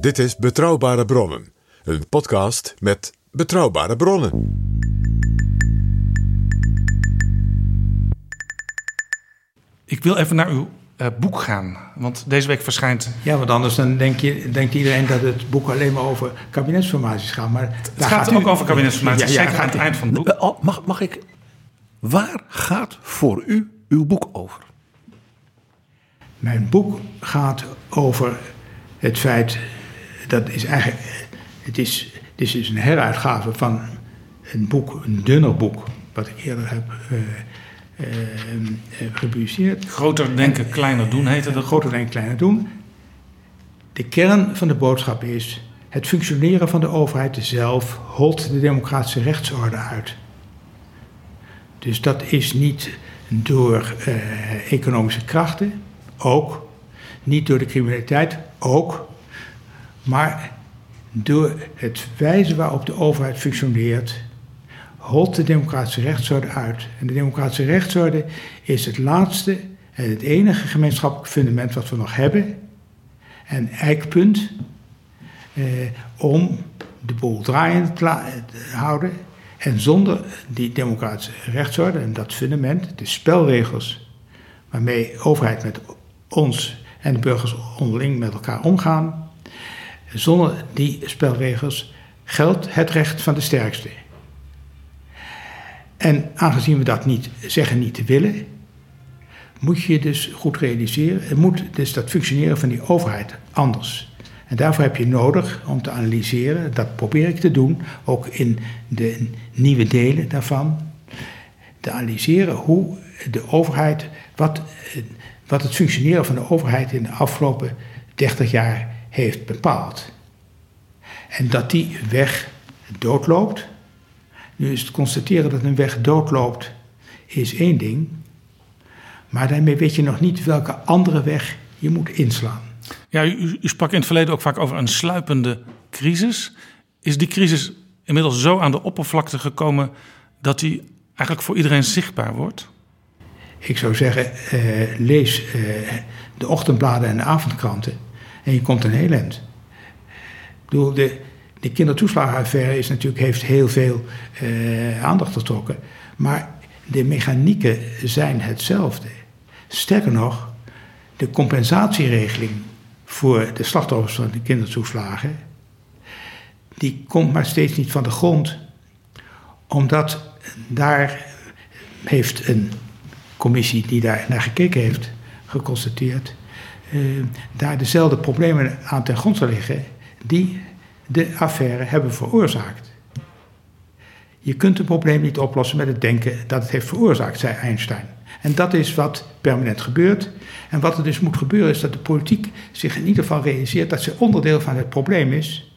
Speaker 5: Dit is Betrouwbare Bronnen, een podcast met betrouwbare bronnen.
Speaker 6: Ik wil even naar uw eh, boek gaan, want deze week verschijnt
Speaker 4: Ja, want anders dan denk je, denkt iedereen dat het boek alleen maar over kabinetsformaties gaat. Maar
Speaker 6: Het gaat ook over kabinetsformatie,
Speaker 4: Ja, ja,
Speaker 6: zeker
Speaker 4: gaat-
Speaker 6: aan het eind van het boek.
Speaker 7: Oh, Mag, mag ik, waar gaat voor u uw boek over?
Speaker 4: Mijn boek gaat over het feit, dat is eigenlijk, het is, is dus een heruitgave van een boek, een dunner boek, wat ik eerder heb eh, eh, eh, gepubliceerd.
Speaker 6: Groter denken, kleiner doen heette dat.
Speaker 4: Groter en kleiner doen. De kern van de boodschap is, het functioneren van de overheid zelf holt de democratische rechtsorde uit. Dus dat is niet door eh, economische krachten, ook. Niet door de criminaliteit, ook. Maar door het wijze waarop de overheid functioneert, holt de democratische rechtsorde uit. En de democratische rechtsorde is het laatste en het enige gemeenschappelijk fundament wat we nog hebben. En eikpunt eh, om de boel draaiend te houden. En zonder die democratische rechtsorde en dat fundament, de spelregels waarmee overheid met ons en de burgers onderling met elkaar omgaan, zonder die spelregels geldt het recht van de sterkste. En aangezien we dat niet zeggen niet te willen, moet je dus goed realiseren, moet dus dat functioneren van die overheid anders. En daarvoor heb je nodig om te analyseren, dat probeer ik te doen, ook in de nieuwe delen daarvan, te analyseren hoe de overheid, wat, eh, wat het functioneren van de overheid in de afgelopen 30 jaar heeft bepaald. En dat die weg doodloopt. Nu is het constateren dat een weg doodloopt, is één ding. Maar daarmee weet je nog niet welke andere weg je moet inslaan.
Speaker 6: Ja, u, u sprak in het verleden ook vaak over een sluipende crisis. Is die crisis inmiddels zo aan de oppervlakte gekomen dat die eigenlijk voor iedereen zichtbaar wordt?
Speaker 4: Ik zou zeggen, eh, lees eh, de ochtendbladen en de avondkranten en je komt een heel eind. Ik bedoel, de, de kindertoeslagenaffaire is natuurlijk, heeft heel veel eh, aandacht getrokken. Maar de mechanieken zijn hetzelfde. Sterker nog, de compensatieregeling voor de slachtoffers van de kindertoeslagen, die komt maar steeds niet van de grond, omdat daar heeft een commissie die daar naar gekeken heeft, geconstateerd, uh, daar dezelfde problemen aan ten grondslag liggen die de affaire hebben veroorzaakt. Je kunt een probleem niet oplossen met het denken dat het heeft veroorzaakt, zei Einstein. En dat is wat permanent gebeurt. En wat er dus moet gebeuren is dat de politiek zich in ieder geval realiseert dat ze onderdeel van het probleem is.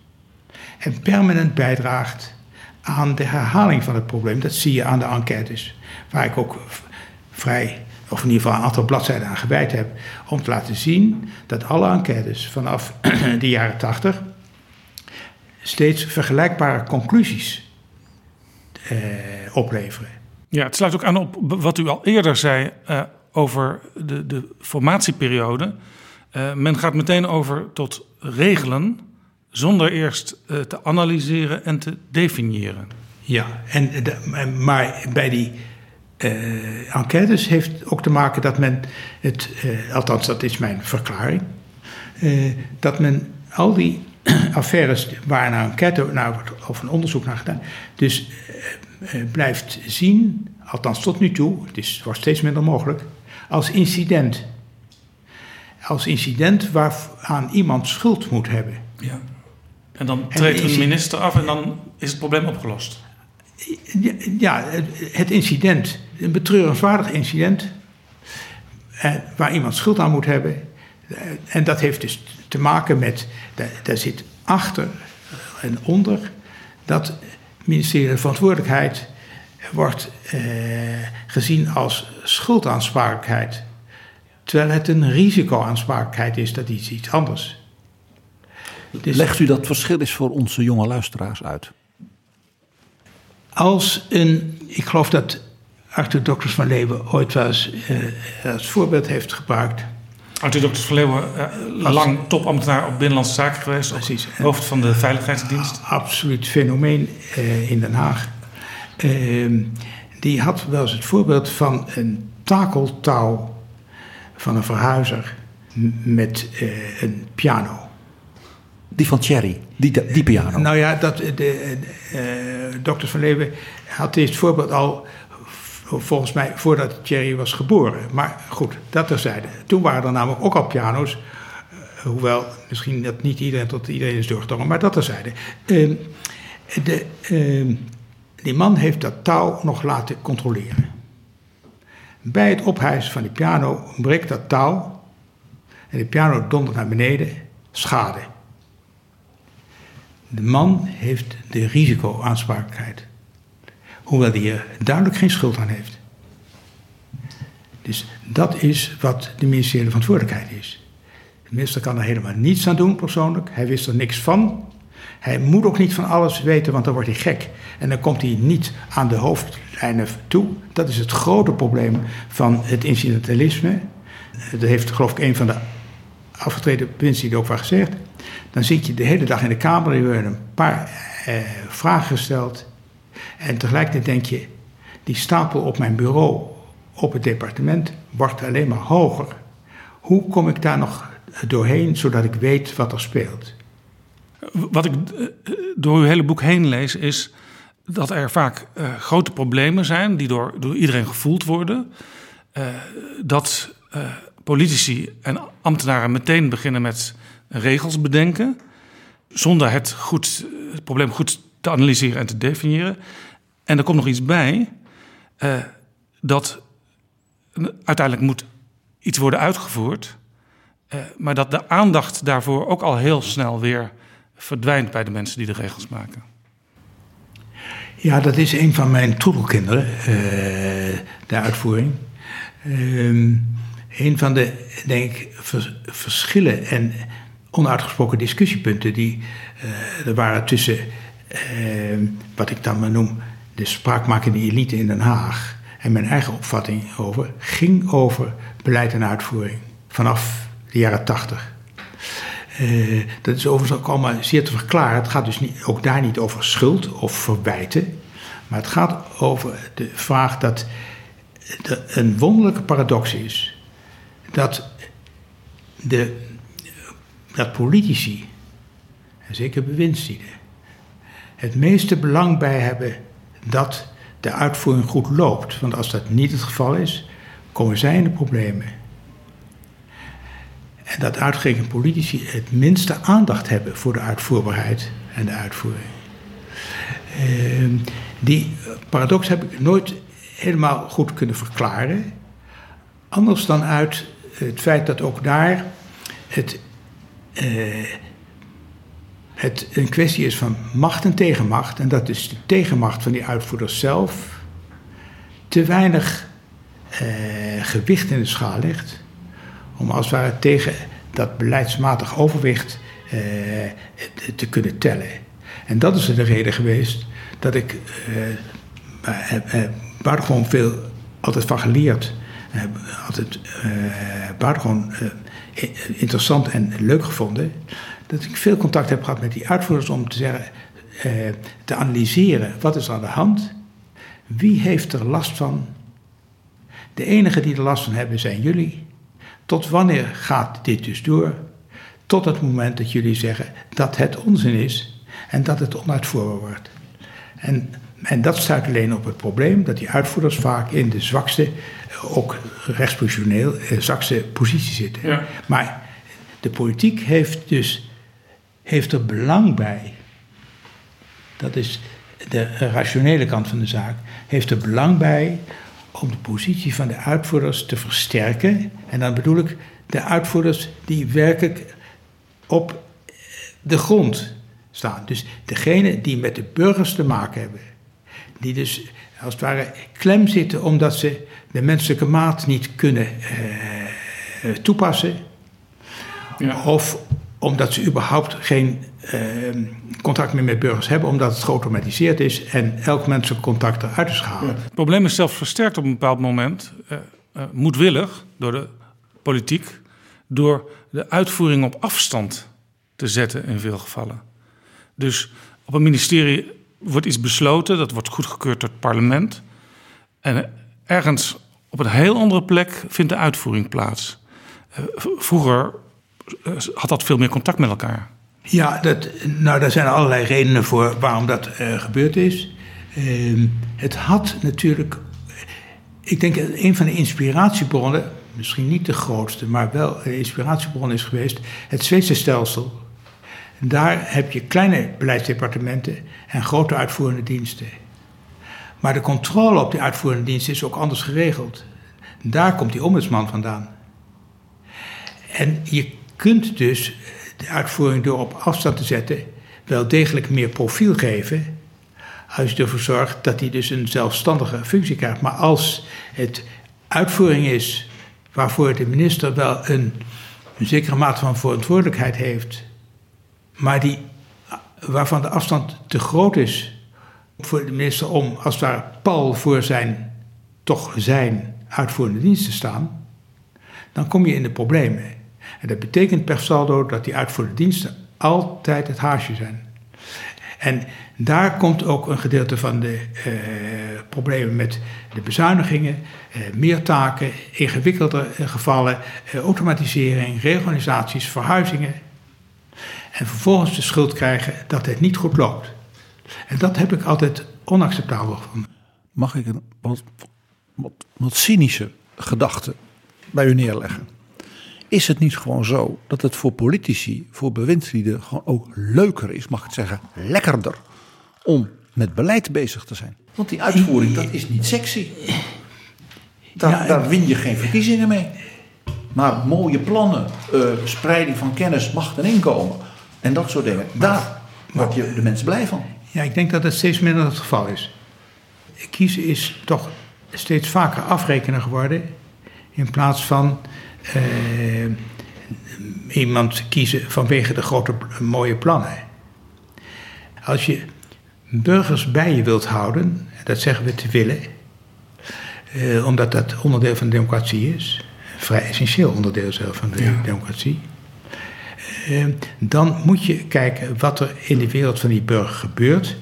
Speaker 4: En permanent bijdraagt aan de herhaling van het probleem. Dat zie je aan de enquêtes, waar ik ook vrij, of in ieder geval een aantal bladzijden aan gewijd heb, om te laten zien dat alle enquêtes vanaf de jaren 80 steeds vergelijkbare conclusies eh, opleveren.
Speaker 6: Ja, het sluit ook aan op wat u al eerder zei uh, over de, de formatieperiode. Uh, men gaat meteen over tot regelen zonder eerst uh, te analyseren en te definiëren.
Speaker 4: Ja, en maar bij die uh, enquêtes heeft ook te maken dat men het, althans dat is mijn verklaring, dat men al die affaires waar een enquête naar wordt, of een onderzoek naar gedaan, dus blijft zien, althans tot nu toe, het is, wordt steeds minder mogelijk, als incident. Als incident waaraan iemand schuld moet hebben.
Speaker 6: Ja. En dan treedt een minister af en dan is het probleem opgelost.
Speaker 4: Ja, het incident, een betreurenswaardig incident, eh, waar iemand schuld aan moet hebben. Eh, en dat heeft dus te maken met, daar zit achter en onder dat ministerie van Verantwoordelijkheid wordt eh, gezien als schuldaanspraakheid. Terwijl het een risicoaanspraakheid is, dat iets anders.
Speaker 7: Dus, Legt u dat verschil eens voor onze jonge luisteraars uit?
Speaker 4: Als een, ik geloof dat Arthur Dokters van Leeuwen ooit wel eens uh, als voorbeeld heeft gebruikt.
Speaker 6: Arthur Dokters van Leeuwen, uh, lang topambtenaar op Binnenlandse Zaken geweest. Precies. Hoofd van de Veiligheidsdienst.
Speaker 4: Absoluut fenomeen uh, in Den Haag. Ehm, die had wel eens het voorbeeld van een takeltouw van een verhuizer met een piano.
Speaker 7: Die van Thierry, die, die piano.
Speaker 4: Nou ja, dat, de, uh, dokter Van Leeuwen had dit voorbeeld al volgens mij voordat Thierry was geboren. Maar goed, dat terzijde. Toen waren er namelijk ook al piano's. Hoewel misschien dat niet iedereen tot iedereen is doorgedrongen, maar dat terzijde. Uh, de, ehm, die man heeft dat touw nog laten controleren. Bij het ophijzen van die piano breekt dat touw en de piano dondert naar beneden, schade. De man heeft de risicoaanspraakheid, hoewel hij er duidelijk geen schuld aan heeft. Dus dat is wat de ministeriële verantwoordelijkheid is. De minister kan er helemaal niets aan doen persoonlijk, hij wist er niks van. Hij moet ook niet van alles weten, want dan wordt hij gek. En dan komt hij niet aan de hoofdlijnen toe. Dat is het grote probleem van het incidentalisme. Dat heeft geloof ik een van de afgetreden er ook wel gezegd. Dan zit je de hele dag in de Kamer, je wordt een paar eh, vragen gesteld. En tegelijkertijd denk je, die stapel op mijn bureau op het departement wordt alleen maar hoger. Hoe kom ik daar nog doorheen, zodat ik weet wat er speelt?
Speaker 6: Wat ik eh, door uw hele boek heen lees, is dat er vaak uh, grote problemen zijn die door, door iedereen gevoeld worden. Uh, dat politici en ambtenaren meteen beginnen met regels bedenken, zonder het, goed, het probleem goed te analyseren en te definiëren. En er komt nog iets bij, dat uiteindelijk moet iets worden uitgevoerd, maar dat de aandacht daarvoor ook al heel snel weer verdwijnt bij de mensen die de regels maken.
Speaker 4: Ja, dat is een van mijn troetelkinderen, uh, de uitvoering. Uh, een van de, denk verschillen en onuitgesproken discussiepunten die uh, er waren tussen ehm, wat ik dan maar noem de spraakmakende elite in Den Haag en mijn eigen opvatting over, ging over beleid en uitvoering vanaf de jaren tachtig. Uh, dat is overigens ook allemaal zeer te verklaren. Het gaat dus niet, ook daar niet over schuld of verwijten. Maar het gaat over de vraag dat de, een wonderlijke paradox is dat, de, dat politici, en zeker bewindslieden, het meeste belang bij hebben dat de uitvoering goed loopt. Want als dat niet het geval is, komen zij in de problemen. En dat uitgerekend politici het minste aandacht hebben voor de uitvoerbaarheid en de uitvoering. Uh, die paradox heb ik nooit helemaal goed kunnen verklaren. Anders dan uit het feit dat ook daar het, uh, het een kwestie is van macht en tegenmacht. En dat is de tegenmacht van die uitvoerders zelf te weinig uh, gewicht in de schaal legt. Om als het ware tegen dat beleidsmatig overwicht uh, te kunnen tellen. En dat is de reden geweest dat ik uh, buitengewoon veel altijd van geleerd heb. Altijd buitengewoon interessant en leuk gevonden. Dat ik veel contact heb gehad met die uitvoerders om te zeggen, te analyseren wat is aan de hand. Wie heeft er last van? De enige die er last van hebben zijn jullie. Tot wanneer gaat dit dus door? Tot het moment dat jullie zeggen dat het onzin is en dat het onuitvoerbaar wordt. En, en dat stuit alleen op het probleem dat die uitvoerders vaak in de zwakste, eh, ook rechtspositioneel, eh, zwakste positie zitten. Ja. Maar de politiek heeft dus heeft er belang bij. Dat is de rationele kant van de zaak. Heeft er belang bij om de positie van de uitvoerders te versterken. En dan bedoel ik de uitvoerders die werkelijk op de grond staan. Dus degene die met de burgers te maken hebben. Die dus als het ware klem zitten omdat ze de menselijke maat niet kunnen eh, toepassen. Ja. Of omdat ze überhaupt geen uh, contact meer met burgers hebben, omdat het geautomatiseerd is en elk menselijk contact eruit is gehaald.
Speaker 6: Het probleem is zelfs versterkt op een bepaald moment, uh, uh, moedwillig door de politiek, door de uitvoering op afstand te zetten in veel gevallen. Dus op een ministerie wordt iets besloten, dat wordt goedgekeurd door het parlement. En ergens op een heel andere plek vindt de uitvoering plaats. Vroeger had dat veel meer contact met elkaar.
Speaker 4: Ja, dat, nou, daar zijn allerlei redenen voor waarom dat uh, gebeurd is. Uh, het had natuurlijk. Ik denk dat een van de inspiratiebronnen, misschien niet de grootste, maar wel een inspiratiebron is geweest, het Zweedse stelsel. Daar heb je kleine beleidsdepartementen en grote uitvoerende diensten. Maar de controle op die uitvoerende diensten is ook anders geregeld. Daar komt die ombudsman vandaan. En je kunt dus de uitvoering door op afstand te zetten wel degelijk meer profiel geven. Als je ervoor zorgt dat hij dus een zelfstandige functie krijgt. Maar als het uitvoering is waarvoor de minister wel een, een zekere mate van verantwoordelijkheid heeft, maar die, waarvan de afstand te groot is voor de minister om als ware pal voor zijn, toch zijn uitvoerende dienst te staan, dan kom je in de problemen. En dat betekent per saldo dat die uitvoerende diensten altijd het haasje zijn. En daar komt ook een gedeelte van de uh, problemen met de bezuinigingen, uh, meer taken, ingewikkelde gevallen, automatisering, reorganisaties, verhuizingen. En vervolgens de schuld krijgen dat het niet goed loopt. En dat heb ik altijd onacceptabel gevonden.
Speaker 7: Mag ik een wat, wat, wat cynische gedachte bij u neerleggen? Is het niet gewoon zo dat het voor politici, voor bewindslieden gewoon ook leuker is, mag ik het zeggen, lekkerder om met beleid bezig te zijn? Want die uitvoering, dat is niet sexy. Daar, daar win je geen verkiezingen mee. Maar mooie plannen, uh, spreiding van kennis, macht en inkomen en dat soort dingen, daar word je de mensen blij van.
Speaker 4: Ja, ik denk dat het steeds minder het geval is. Kiezen is toch steeds vaker afrekenen geworden in plaats van uh, iemand kiezen vanwege de grote mooie plannen. Als je burgers bij je wilt houden, dat zeggen we te willen, uh, omdat dat onderdeel van de democratie is, een vrij essentieel onderdeel zelf van de democratie. Uh, dan moet je kijken wat er in de wereld van die burger gebeurt.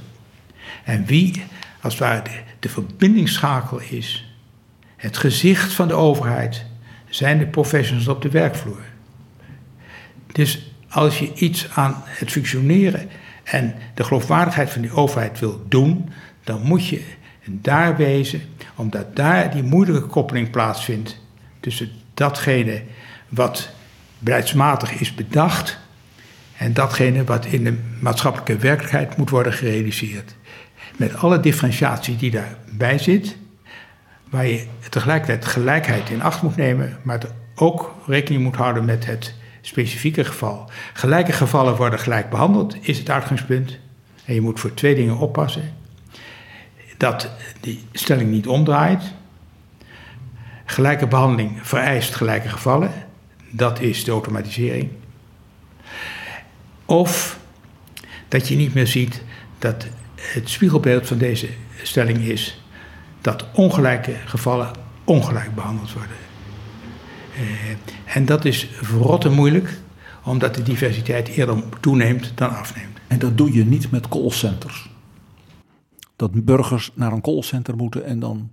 Speaker 4: En wie, als het ware, de, de verbindingsschakel is. Het gezicht van de overheid. Zijn de professionals op de werkvloer. Dus als je iets aan het functioneren en de geloofwaardigheid van die overheid wil doen, dan moet je daar wezen, omdat daar die moeilijke koppeling plaatsvindt tussen datgene wat beleidsmatig is bedacht en datgene wat in de maatschappelijke werkelijkheid moet worden gerealiseerd. Met alle differentiatie die daarbij zit, waar je tegelijkertijd gelijkheid in acht moet nemen, maar ook rekening moet houden met het specifieke geval. Gelijke gevallen worden gelijk behandeld, is het uitgangspunt. En je moet voor twee dingen oppassen. Dat die stelling niet omdraait. Gelijke behandeling vereist gelijke gevallen. Dat is de automatisering. Of dat je niet meer ziet dat het spiegelbeeld van deze stelling is dat ongelijke gevallen ongelijk behandeld worden. Eh, en dat is verrotte moeilijk, omdat de diversiteit eerder toeneemt dan afneemt.
Speaker 7: En dat doe je niet met callcenters. Dat burgers naar een callcenter moeten en dan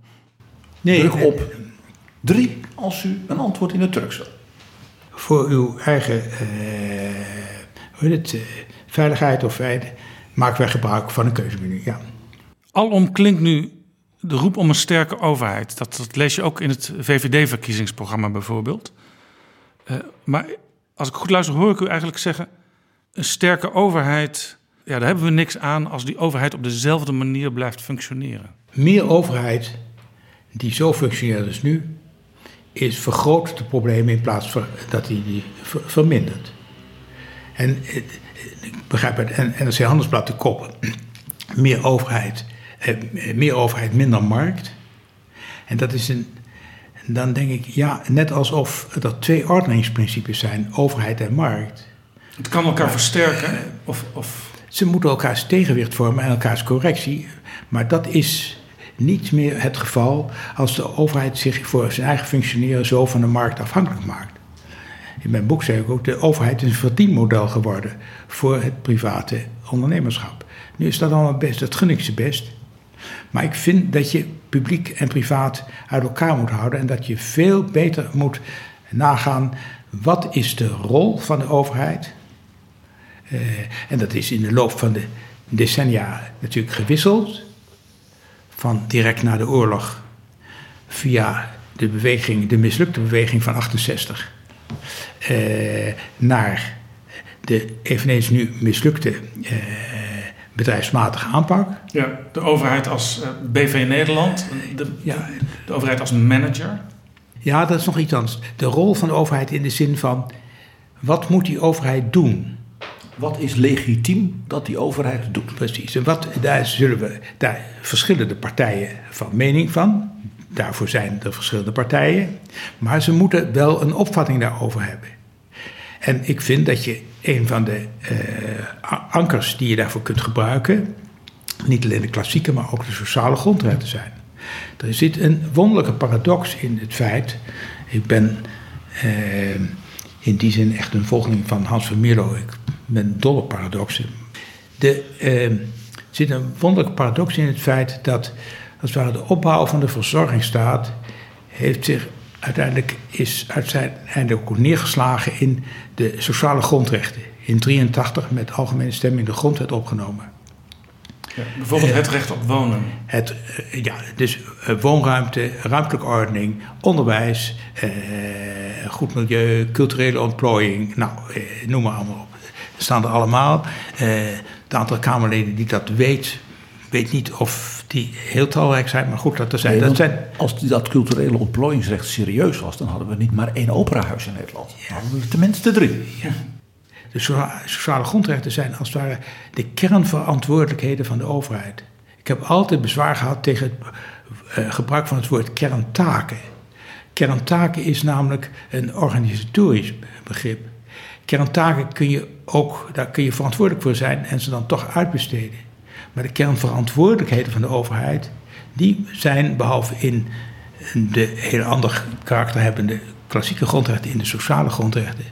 Speaker 4: Nee,
Speaker 7: druk
Speaker 4: eh,
Speaker 7: op drie als u een antwoord in het Turks wil.
Speaker 4: Voor uw eigen eh, hoe heet het, eh, veiligheid of maken wij gebruik van een keuzemenu. Ja.
Speaker 6: Alom klinkt nu de roep om een sterke overheid. Dat, dat lees je ook in het VVD-verkiezingsprogramma bijvoorbeeld. Eh, maar als ik goed luister, hoor ik u eigenlijk zeggen: een sterke overheid. Ja, daar hebben we niks aan als die overheid op dezelfde manier blijft functioneren.
Speaker 4: Meer overheid die zo functioneert als nu, is vergroot de problemen in plaats van dat hij die ver- vermindert. En eh, ik begrijp het, NRC Handelsblad de kop, meer overheid, eh, meer overheid, minder markt. En dat is een, dan denk ik, ja, net alsof er twee ordeningsprincipes zijn, overheid en markt.
Speaker 6: Het kan elkaar versterken. Of, of
Speaker 4: Ze moeten elkaars tegenwicht vormen en elkaars correctie. Maar dat is niet meer het geval als de overheid zich voor zijn eigen functioneren zo van de markt afhankelijk maakt. In mijn boek zei ik ook, de overheid is een verdienmodel geworden voor het private ondernemerschap. Nu is dat allemaal best, dat gun ik ze best. Maar ik vind dat je publiek en privaat uit elkaar moet houden en dat je veel beter moet nagaan wat is de rol van de overheid eh, en dat is in de loop van de decennia natuurlijk gewisseld. Van direct na de oorlog via de beweging, de mislukte beweging van 68, eh, naar de eveneens nu mislukte eh, bedrijfsmatige aanpak.
Speaker 6: ja, de overheid als eh, BV Nederland, de,
Speaker 4: Ja,
Speaker 6: de overheid als manager.
Speaker 4: ja, dat is nog iets anders. De rol van de overheid in de zin van wat moet die overheid doen?
Speaker 7: Wat is legitiem dat die overheid doet?
Speaker 4: Precies. En wat, daar, zullen we, daar verschillen de partijen van mening van. Daarvoor zijn er verschillende partijen. Maar ze moeten wel een opvatting daarover hebben. En ik vind dat je een van de eh, ankers die je daarvoor kunt gebruiken. niet alleen de klassieke, maar ook de sociale grondrechten zijn. Er zit een wonderlijke paradox in het feit. Ik ben eh, in die zin echt een volgeling van Hans van Mierlo. Ben dol op paradoxen. De, eh, er zit een wonderlijke paradox in het feit dat, als het ware, de opbouw van de verzorgingsstaat heeft zich uiteindelijk is uiteindelijk ook neergeslagen in de sociale grondrechten. In 83 met algemene stemming de grondwet opgenomen.
Speaker 6: Ja, bijvoorbeeld het recht op wonen.
Speaker 4: Het, eh, ja, dus eh, woonruimte, ruimtelijke ordening, onderwijs, eh, goed milieu, culturele ontplooiing, nou, eh, noem maar allemaal op. Staan er allemaal. Eh, het aantal Kamerleden die dat weet, weet niet of die heel talrijk zijn, maar goed dat er zijn.
Speaker 7: Nee,
Speaker 4: dat zijn
Speaker 7: Als dat culturele ontplooiingsrecht serieus was, dan hadden we niet maar één operahuis in Nederland. Dan hadden we tenminste drie.
Speaker 4: De socia- sociale grondrechten zijn als het ware de kernverantwoordelijkheden van de overheid. Ik heb altijd bezwaar gehad tegen het eh, gebruik van het woord kerntaken. Kerntaken is namelijk een organisatorisch begrip. Kerntaken kun je ook, daar kun je verantwoordelijk voor zijn en ze dan toch uitbesteden. Maar de kernverantwoordelijkheden van de overheid, die zijn behalve in de heel ander karakter hebbende klassieke grondrechten, in de sociale grondrechten,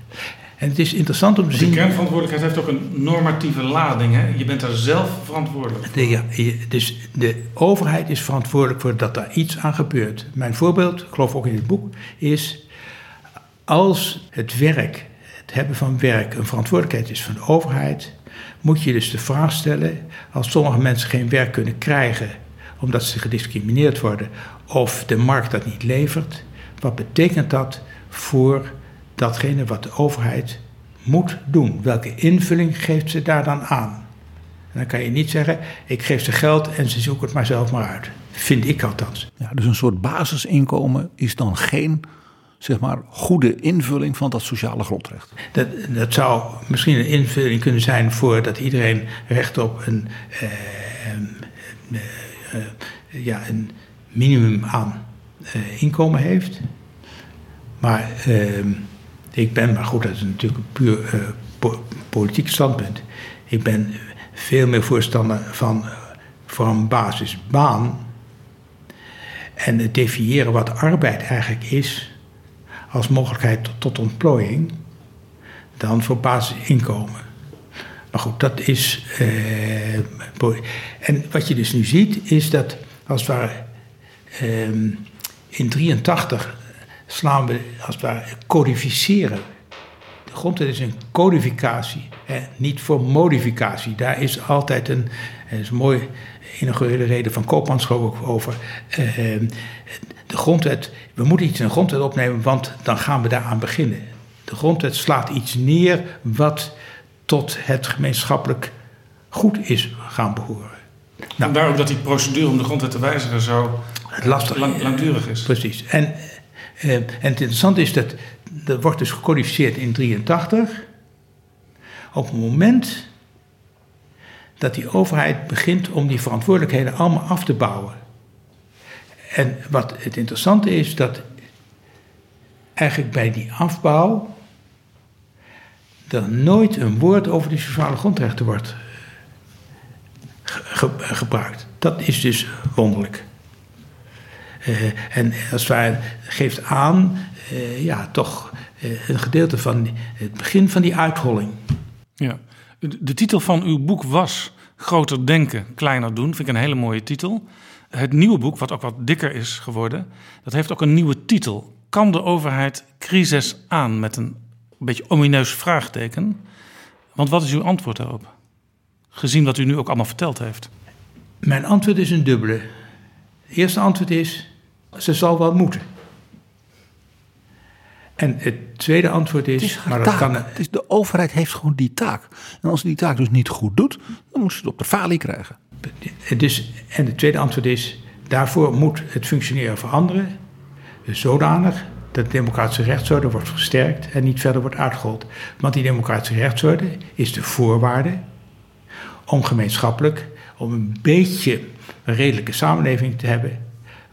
Speaker 4: En het is interessant om te
Speaker 6: De
Speaker 4: zien.
Speaker 6: kernverantwoordelijkheid heeft ook een normatieve lading. Hè? Je bent daar zelf verantwoordelijk voor.
Speaker 4: De, ja, dus de overheid is verantwoordelijk voor dat daar iets aan gebeurt. Mijn voorbeeld, ik geloof ook in het boek, is als het werk, het hebben van werk, een verantwoordelijkheid is van de overheid, moet je dus de vraag stellen: als sommige mensen geen werk kunnen krijgen omdat ze gediscrimineerd worden of de markt dat niet levert, wat betekent dat voor datgene wat de overheid moet doen? Welke invulling geeft ze daar dan aan? En dan kan je niet zeggen, ik geef ze geld en ze zoeken het maar zelf maar uit. Vind ik althans.
Speaker 7: Ja, dus een soort basisinkomen is dan geen zeg maar, goede invulling van dat sociale grondrecht.
Speaker 4: Dat, dat zou misschien een invulling kunnen zijn voor dat iedereen recht op een, eh, eh, eh, ja, een minimum aan eh, inkomen heeft. Maar ik ben, maar goed, dat is natuurlijk een puur po- politiek standpunt. Ik ben veel meer voorstander van voor een basisbaan en het definiëren wat arbeid eigenlijk is als mogelijkheid tot, ontplooiing dan voor basisinkomen. Maar goed, dat is. eh, en wat je dus nu ziet, is dat als het ware. ehm, in 83 slaan we als het ware codificeren. De grondwet is een codificatie, niet voor modificatie. Daar is altijd een. Er is een mooi inaugurele reden van Koopmans ik over. ehm, de grondwet, we moeten iets in de grondwet opnemen, want dan gaan we daaraan beginnen. De grondwet slaat iets neer wat tot het gemeenschappelijk goed is gaan behoren. Nou,
Speaker 6: Vandaar ook dat die procedure om de grondwet te wijzigen zo
Speaker 4: lastig.
Speaker 6: lang, langdurig is.
Speaker 4: Precies. En, eh, en het interessante is dat dat wordt dus gecodificeerd in 83. Op het moment dat die overheid begint om die verantwoordelijkheden allemaal af te bouwen. En wat het interessante is, dat eigenlijk bij die afbouw er nooit een woord over de sociale grondrechten wordt ge- ge- gebruikt. Dat is dus wonderlijk. Eh, en als het ware geeft aan, eh, ja, toch eh, een gedeelte van het begin van die uitholling.
Speaker 6: Ja. De titel van uw boek was Groter denken, kleiner doen. Vind ik een hele mooie titel. Het nieuwe boek, wat ook wat dikker is geworden, dat heeft ook een nieuwe titel. Kan de overheid crisis aan? Met een beetje omineus vraagteken. Want wat is uw antwoord daarop? Gezien wat u nu ook allemaal verteld heeft.
Speaker 4: Mijn antwoord is een dubbele. Het eerste antwoord is, ze zal wel moeten. En het tweede antwoord is,
Speaker 7: Het is haar
Speaker 4: maar dat
Speaker 7: taak.
Speaker 4: kan...
Speaker 7: Het is, de overheid heeft gewoon die taak. En als ze die taak dus niet goed doet, dan moet ze het op de falie krijgen.
Speaker 4: Dus, en het tweede antwoord is, daarvoor moet het functioneren veranderen. Dus zodanig dat de democratische rechtsorde wordt versterkt en niet verder wordt uitgehold. Want die democratische rechtsorde is de voorwaarde om gemeenschappelijk, om een beetje een redelijke samenleving te hebben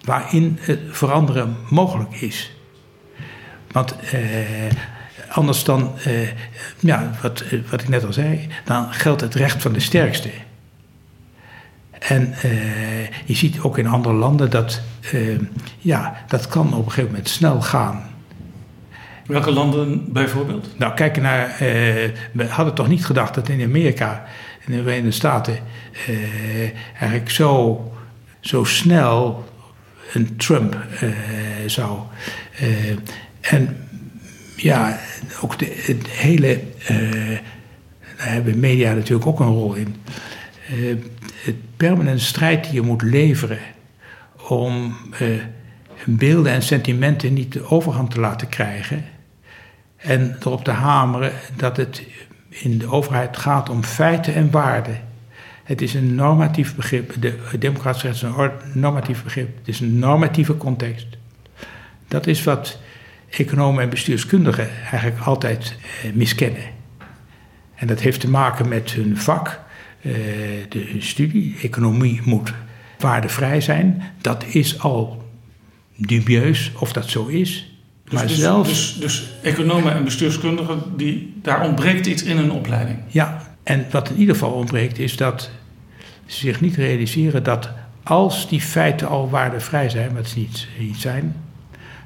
Speaker 4: waarin het veranderen mogelijk is. Want eh, anders dan, eh, ja, wat, eh, wat ik net al zei, dan geldt het recht van de sterkste. En eh, je ziet ook in andere landen dat, eh, ja, dat kan op een gegeven moment snel gaan.
Speaker 6: Welke landen bijvoorbeeld?
Speaker 4: Nou, kijk naar. eh, we hadden toch niet gedacht dat in Amerika en in de Verenigde Staten. eigenlijk zo, zo snel een Trump zou. en ja, ook de, het hele. daar hebben media natuurlijk ook een rol in. Het permanente strijd die je moet leveren om eh, beelden en sentimenten niet de overhand te laten krijgen. En erop te hameren dat het in de overheid gaat om feiten en waarden. Het is een normatief begrip. De democratische recht is een or- normatief begrip. Het is een normatieve context. Dat is wat economen en bestuurskundigen eigenlijk altijd eh, miskennen. En dat heeft te maken met hun vak, de hun studie. Economie moet waardevrij zijn. Dat is al dubieus of dat zo is.
Speaker 6: Dus,
Speaker 4: maar
Speaker 6: dus,
Speaker 4: zelfs.
Speaker 6: dus, dus economen en bestuurskundigen, die, daar ontbreekt iets in hun opleiding.
Speaker 4: Ja, en wat in ieder geval ontbreekt is dat ze zich niet realiseren dat als die feiten al waardevrij zijn, wat ze niet, niet zijn,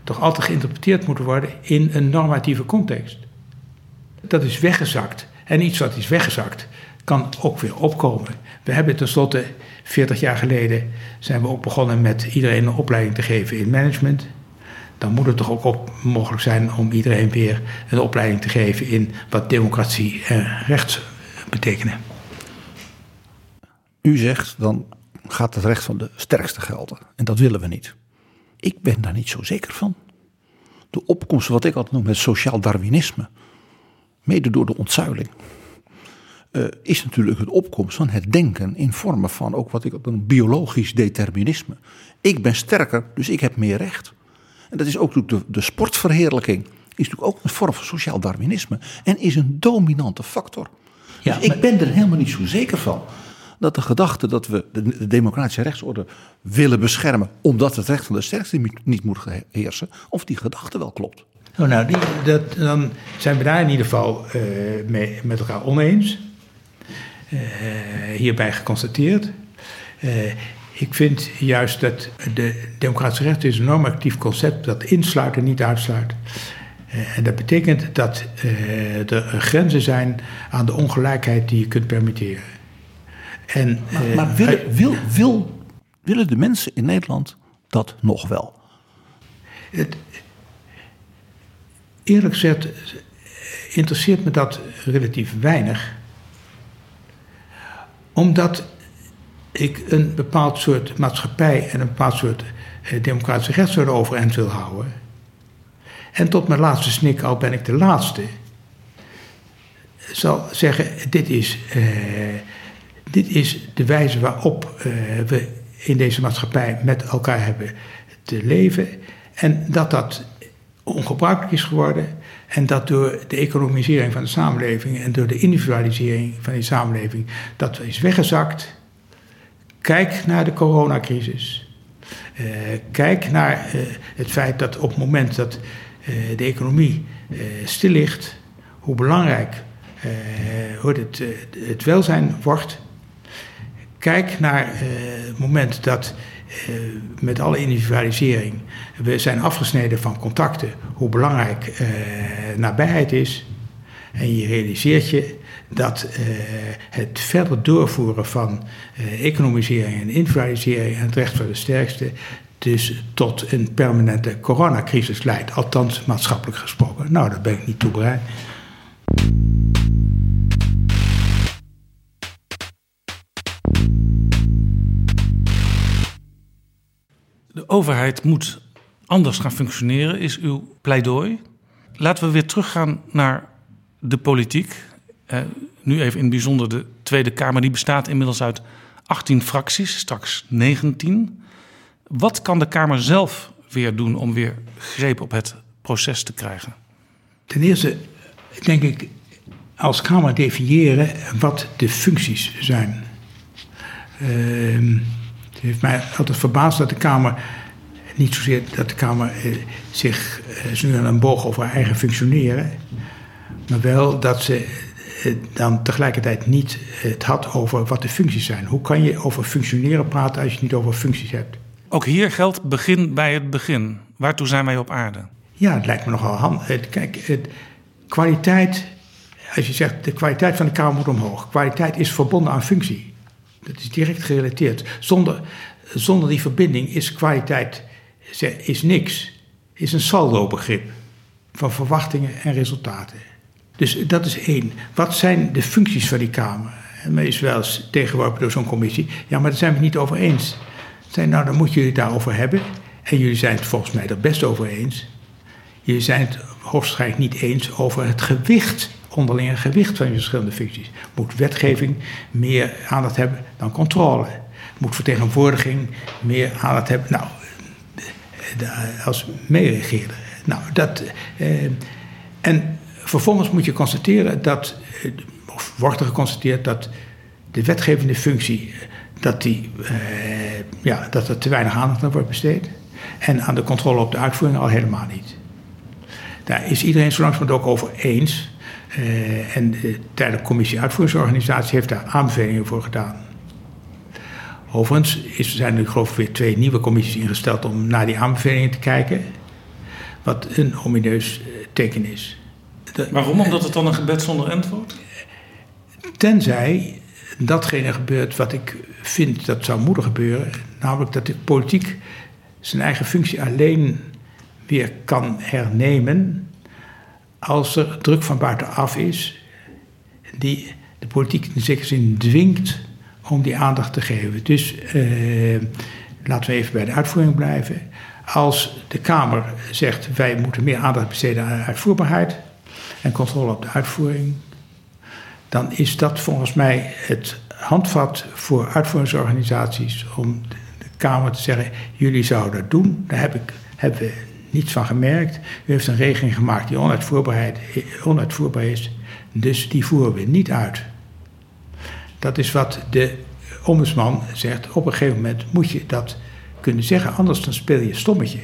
Speaker 4: toch altijd geïnterpreteerd moeten worden in een normatieve context. Dat is weggezakt. En iets wat is weggezakt, kan ook weer opkomen. We hebben tenslotte 40 jaar geleden zijn we ook begonnen met iedereen een opleiding te geven in management. Dan moet het toch ook mogelijk zijn om iedereen weer een opleiding te geven in wat democratie en recht betekenen.
Speaker 7: U zegt dan gaat het recht van de sterkste gelden. En dat willen we niet. Ik ben daar niet zo zeker van. De opkomst, wat ik altijd noem het sociaal Darwinisme, mede door de ontzuiling, uh, is natuurlijk het opkomst van het denken in vormen van ook wat ik een biologisch determinisme. Ik ben sterker, dus ik heb meer recht. En dat is ook de, de sportverheerlijking, is natuurlijk ook een vorm van sociaal Darwinisme en is een dominante factor. Ja, dus ik ben er helemaal niet zo zeker van dat de gedachte dat we de, democratische rechtsorde willen beschermen, omdat het recht van de sterkste niet moet heersen, of die gedachte wel klopt.
Speaker 4: Oh, nou, die, dat, dan zijn we daar in ieder geval uh, mee, met elkaar oneens. Uh, hierbij geconstateerd. Uh, ik vind juist dat de democratische recht is een normatief concept dat insluit en niet uitsluit. en dat betekent dat er grenzen zijn aan de ongelijkheid die je kunt permitteren.
Speaker 7: En, maar, eh, maar willen, wil, wil, willen de mensen in Nederland dat nog wel? Het,
Speaker 4: eerlijk gezegd interesseert me dat relatief weinig. Omdat ik een bepaald soort maatschappij en een bepaald soort eh, democratische rechtsorde overeind wil houden. En tot mijn laatste snik, al ben ik de laatste, zal zeggen: dit is eh, dit is de wijze waarop uh, we in deze maatschappij met elkaar hebben te leven. En dat dat ongebruikelijk is geworden. En dat door de economisering van de samenleving en door de individualisering van die samenleving, dat is weggezakt. Kijk naar de coronacrisis. Uh, kijk naar uh, het feit dat op het moment dat uh, de economie stil ligt, hoe belangrijk hoe het, het welzijn wordt. Kijk naar het moment dat met alle individualisering we zijn afgesneden van contacten, hoe belangrijk uh, nabijheid is. En je realiseert je dat het verder doorvoeren van economisering en individualisering en het recht van de sterkste dus tot een permanente coronacrisis leidt, althans maatschappelijk gesproken. Nou, daar ben ik niet toe bereid.
Speaker 6: Overheid moet anders gaan functioneren, is uw pleidooi. Laten we weer teruggaan naar de politiek. Eh, nu even in het bijzonder de Tweede Kamer. Die bestaat inmiddels uit 18 fracties, straks 19. Wat kan de Kamer zelf weer doen om weer greep op het proces te krijgen?
Speaker 4: Ten eerste denk ik als Kamer definiëren wat de functies zijn. Uh, het heeft mij altijd verbaasd dat de Kamer, niet zozeer dat de Kamer eh, zich eh, zo aan een boog over haar eigen functioneren, maar wel dat ze eh, dan tegelijkertijd niet het had over wat de functies zijn. Hoe kan je over functioneren praten als je het niet over functies hebt?
Speaker 6: Ook hier geldt begin bij het begin. Waartoe zijn wij op aarde?
Speaker 4: Ja, het lijkt me nogal handig. Kijk, het, kwaliteit, als je zegt de kwaliteit van de Kamer moet omhoog. Kwaliteit is verbonden aan functie. Dat is direct gerelateerd. Zonder, zonder die verbinding is kwaliteit is niks. Is een saldo-begrip van verwachtingen en resultaten. Dus dat is één. Wat zijn de functies van die Kamer? En men is wel eens tegengeworpen door zo'n commissie. Ja, maar daar zijn we het niet over eens. Zijn, nou, dan moeten jullie het daarover hebben. En jullie zijn het volgens mij er best over eens. Jullie zijn het hoogstwaarschijnlijk niet eens over het gewicht onderlinge gewicht van je verschillende functies. Moet wetgeving meer aandacht hebben dan controle? Moet vertegenwoordiging meer aandacht hebben? Nou, als meeregeerder. Nou, dat. Eh, en vervolgens moet je constateren dat, eh, of wordt er geconstateerd dat de wetgevende functie, dat, die, eh, ja, dat er te weinig aandacht aan wordt besteed. En aan de controle op de uitvoering al helemaal niet. Daar is iedereen zo langzamerhand ook over eens uh, en de tijdelijke commissie uitvoeringsorganisatie heeft daar aanbevelingen voor gedaan. Overigens is, zijn er geloof ik weer twee nieuwe commissies ingesteld om naar die aanbevelingen te kijken. Wat een omineus eh, teken is. de-
Speaker 6: Waarom? Omdat het dan een gebed zonder end wordt?
Speaker 4: Tenzij datgene gebeurt wat ik vind dat zou moeten gebeuren. Namelijk dat de politiek zijn eigen functie alleen weer kan hernemen. Als er druk van buitenaf is. die de politiek in zekere zin dwingt om die aandacht te geven. Dus eh, laten we even bij de uitvoering blijven. Als de Kamer zegt wij moeten meer aandacht besteden aan uitvoerbaarheid en controle op de uitvoering, dan is dat volgens mij het handvat voor uitvoeringsorganisaties om de Kamer te zeggen: jullie zouden dat doen. Daar heb ik, hebben we niets van gemerkt. U heeft een regeling gemaakt die onuitvoerbaar is, dus die voeren we niet uit. Dat is wat de ombudsman zegt. Op een gegeven moment moet je dat kunnen zeggen, anders dan speel je stommetje.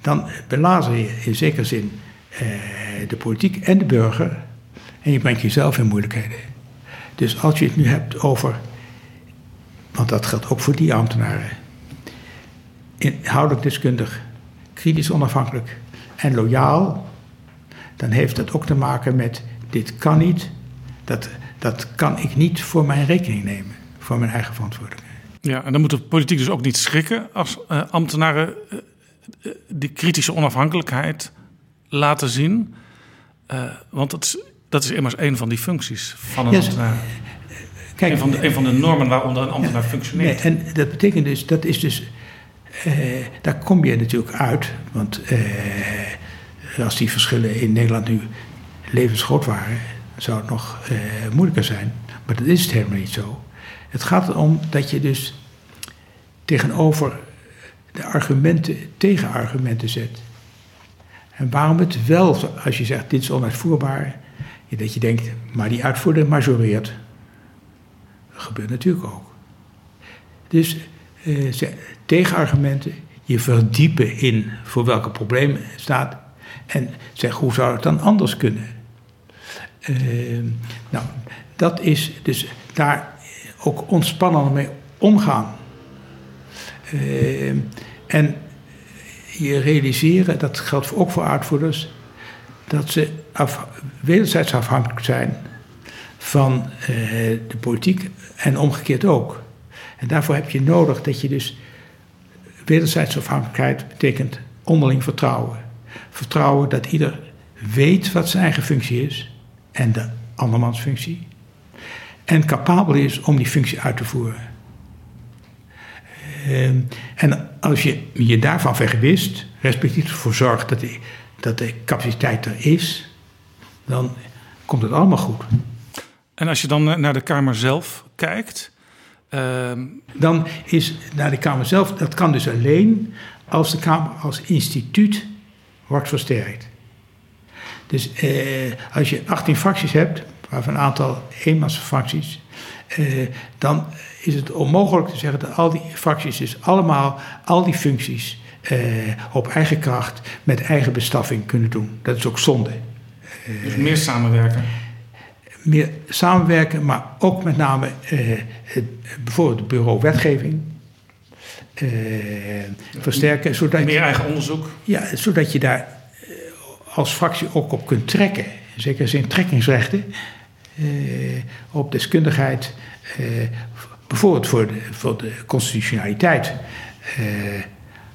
Speaker 4: Dan belazer je in zekere zin eh, de politiek en de burger en je brengt jezelf in moeilijkheden. Dus als je het nu hebt over, want dat geldt ook voor die ambtenaren, inhoudelijk deskundig, kritisch onafhankelijk en loyaal, dan heeft dat ook te maken met dit kan niet, dat, dat kan ik niet voor mijn rekening nemen, voor mijn eigen verantwoordelijkheid.
Speaker 6: Ja, en dan moet de politiek dus ook niet schrikken als eh, ambtenaren eh, die kritische onafhankelijkheid laten zien. Want dat is, dat is immers een van die functies van een
Speaker 4: Yes.
Speaker 6: ambtenaar.
Speaker 4: Kijk,
Speaker 6: Een van, de, een van de normen waaronder een ambtenaar
Speaker 4: Nee,
Speaker 6: functioneert.
Speaker 4: en dat betekent dus, dat is dus, eh, daar kom je natuurlijk uit. Want eh, als die verschillen in Nederland nu levensgroot waren, zou het nog eh, moeilijker zijn. Maar dat is het helemaal niet zo. Het gaat erom dat je dus tegenover de argumenten tegenargumenten zet. En waarom het wel, als je zegt dit is onuitvoerbaar, dat je denkt, maar die uitvoerder majoreert. Dat gebeurt natuurlijk ook. Dus eh, tegenargumenten, je verdiepen in voor welke problemen het staat. En zeg, hoe zou het dan anders kunnen? Eh, nou, dat is dus daar ook ontspannen mee omgaan. Eh, en je realiseren, dat geldt ook voor uitvoerders, dat ze af, wederzijds afhankelijk zijn van eh, de politiek en omgekeerd ook. En daarvoor heb je nodig dat je dus wederzijds afhankelijkheid betekent onderling vertrouwen. Vertrouwen dat ieder weet wat zijn eigen functie is en de andermans functie. En capabel is om die functie uit te voeren. Ehm, en als je je daarvan vergewist, respectief ervoor zorgt dat de, dat de capaciteit er is, dan komt het allemaal goed.
Speaker 6: En als je dan eh, naar de Kamer zelf kijkt. Ehm,
Speaker 4: Dan is naar de Kamer zelf, dat kan dus alleen als de Kamer als instituut wordt versterkt. Dus eh, als je 18 fracties hebt, waarvan een aantal eenmansfracties, eh, dan is het onmogelijk te zeggen dat al die fracties dus allemaal al die functies eh, op eigen kracht met eigen bestaffing kunnen doen. Dat is ook zonde.
Speaker 6: dus meer samenwerken.
Speaker 4: Meer samenwerken, maar ook met name eh, het, bijvoorbeeld het bureau wetgeving eh, versterken, zodat
Speaker 6: Meer eigen onderzoek.
Speaker 4: ja, zodat je daar eh, als fractie ook op kunt trekken. In zekere zin trekkingsrechten op deskundigheid. bijvoorbeeld voor de, voor de constitutionaliteit.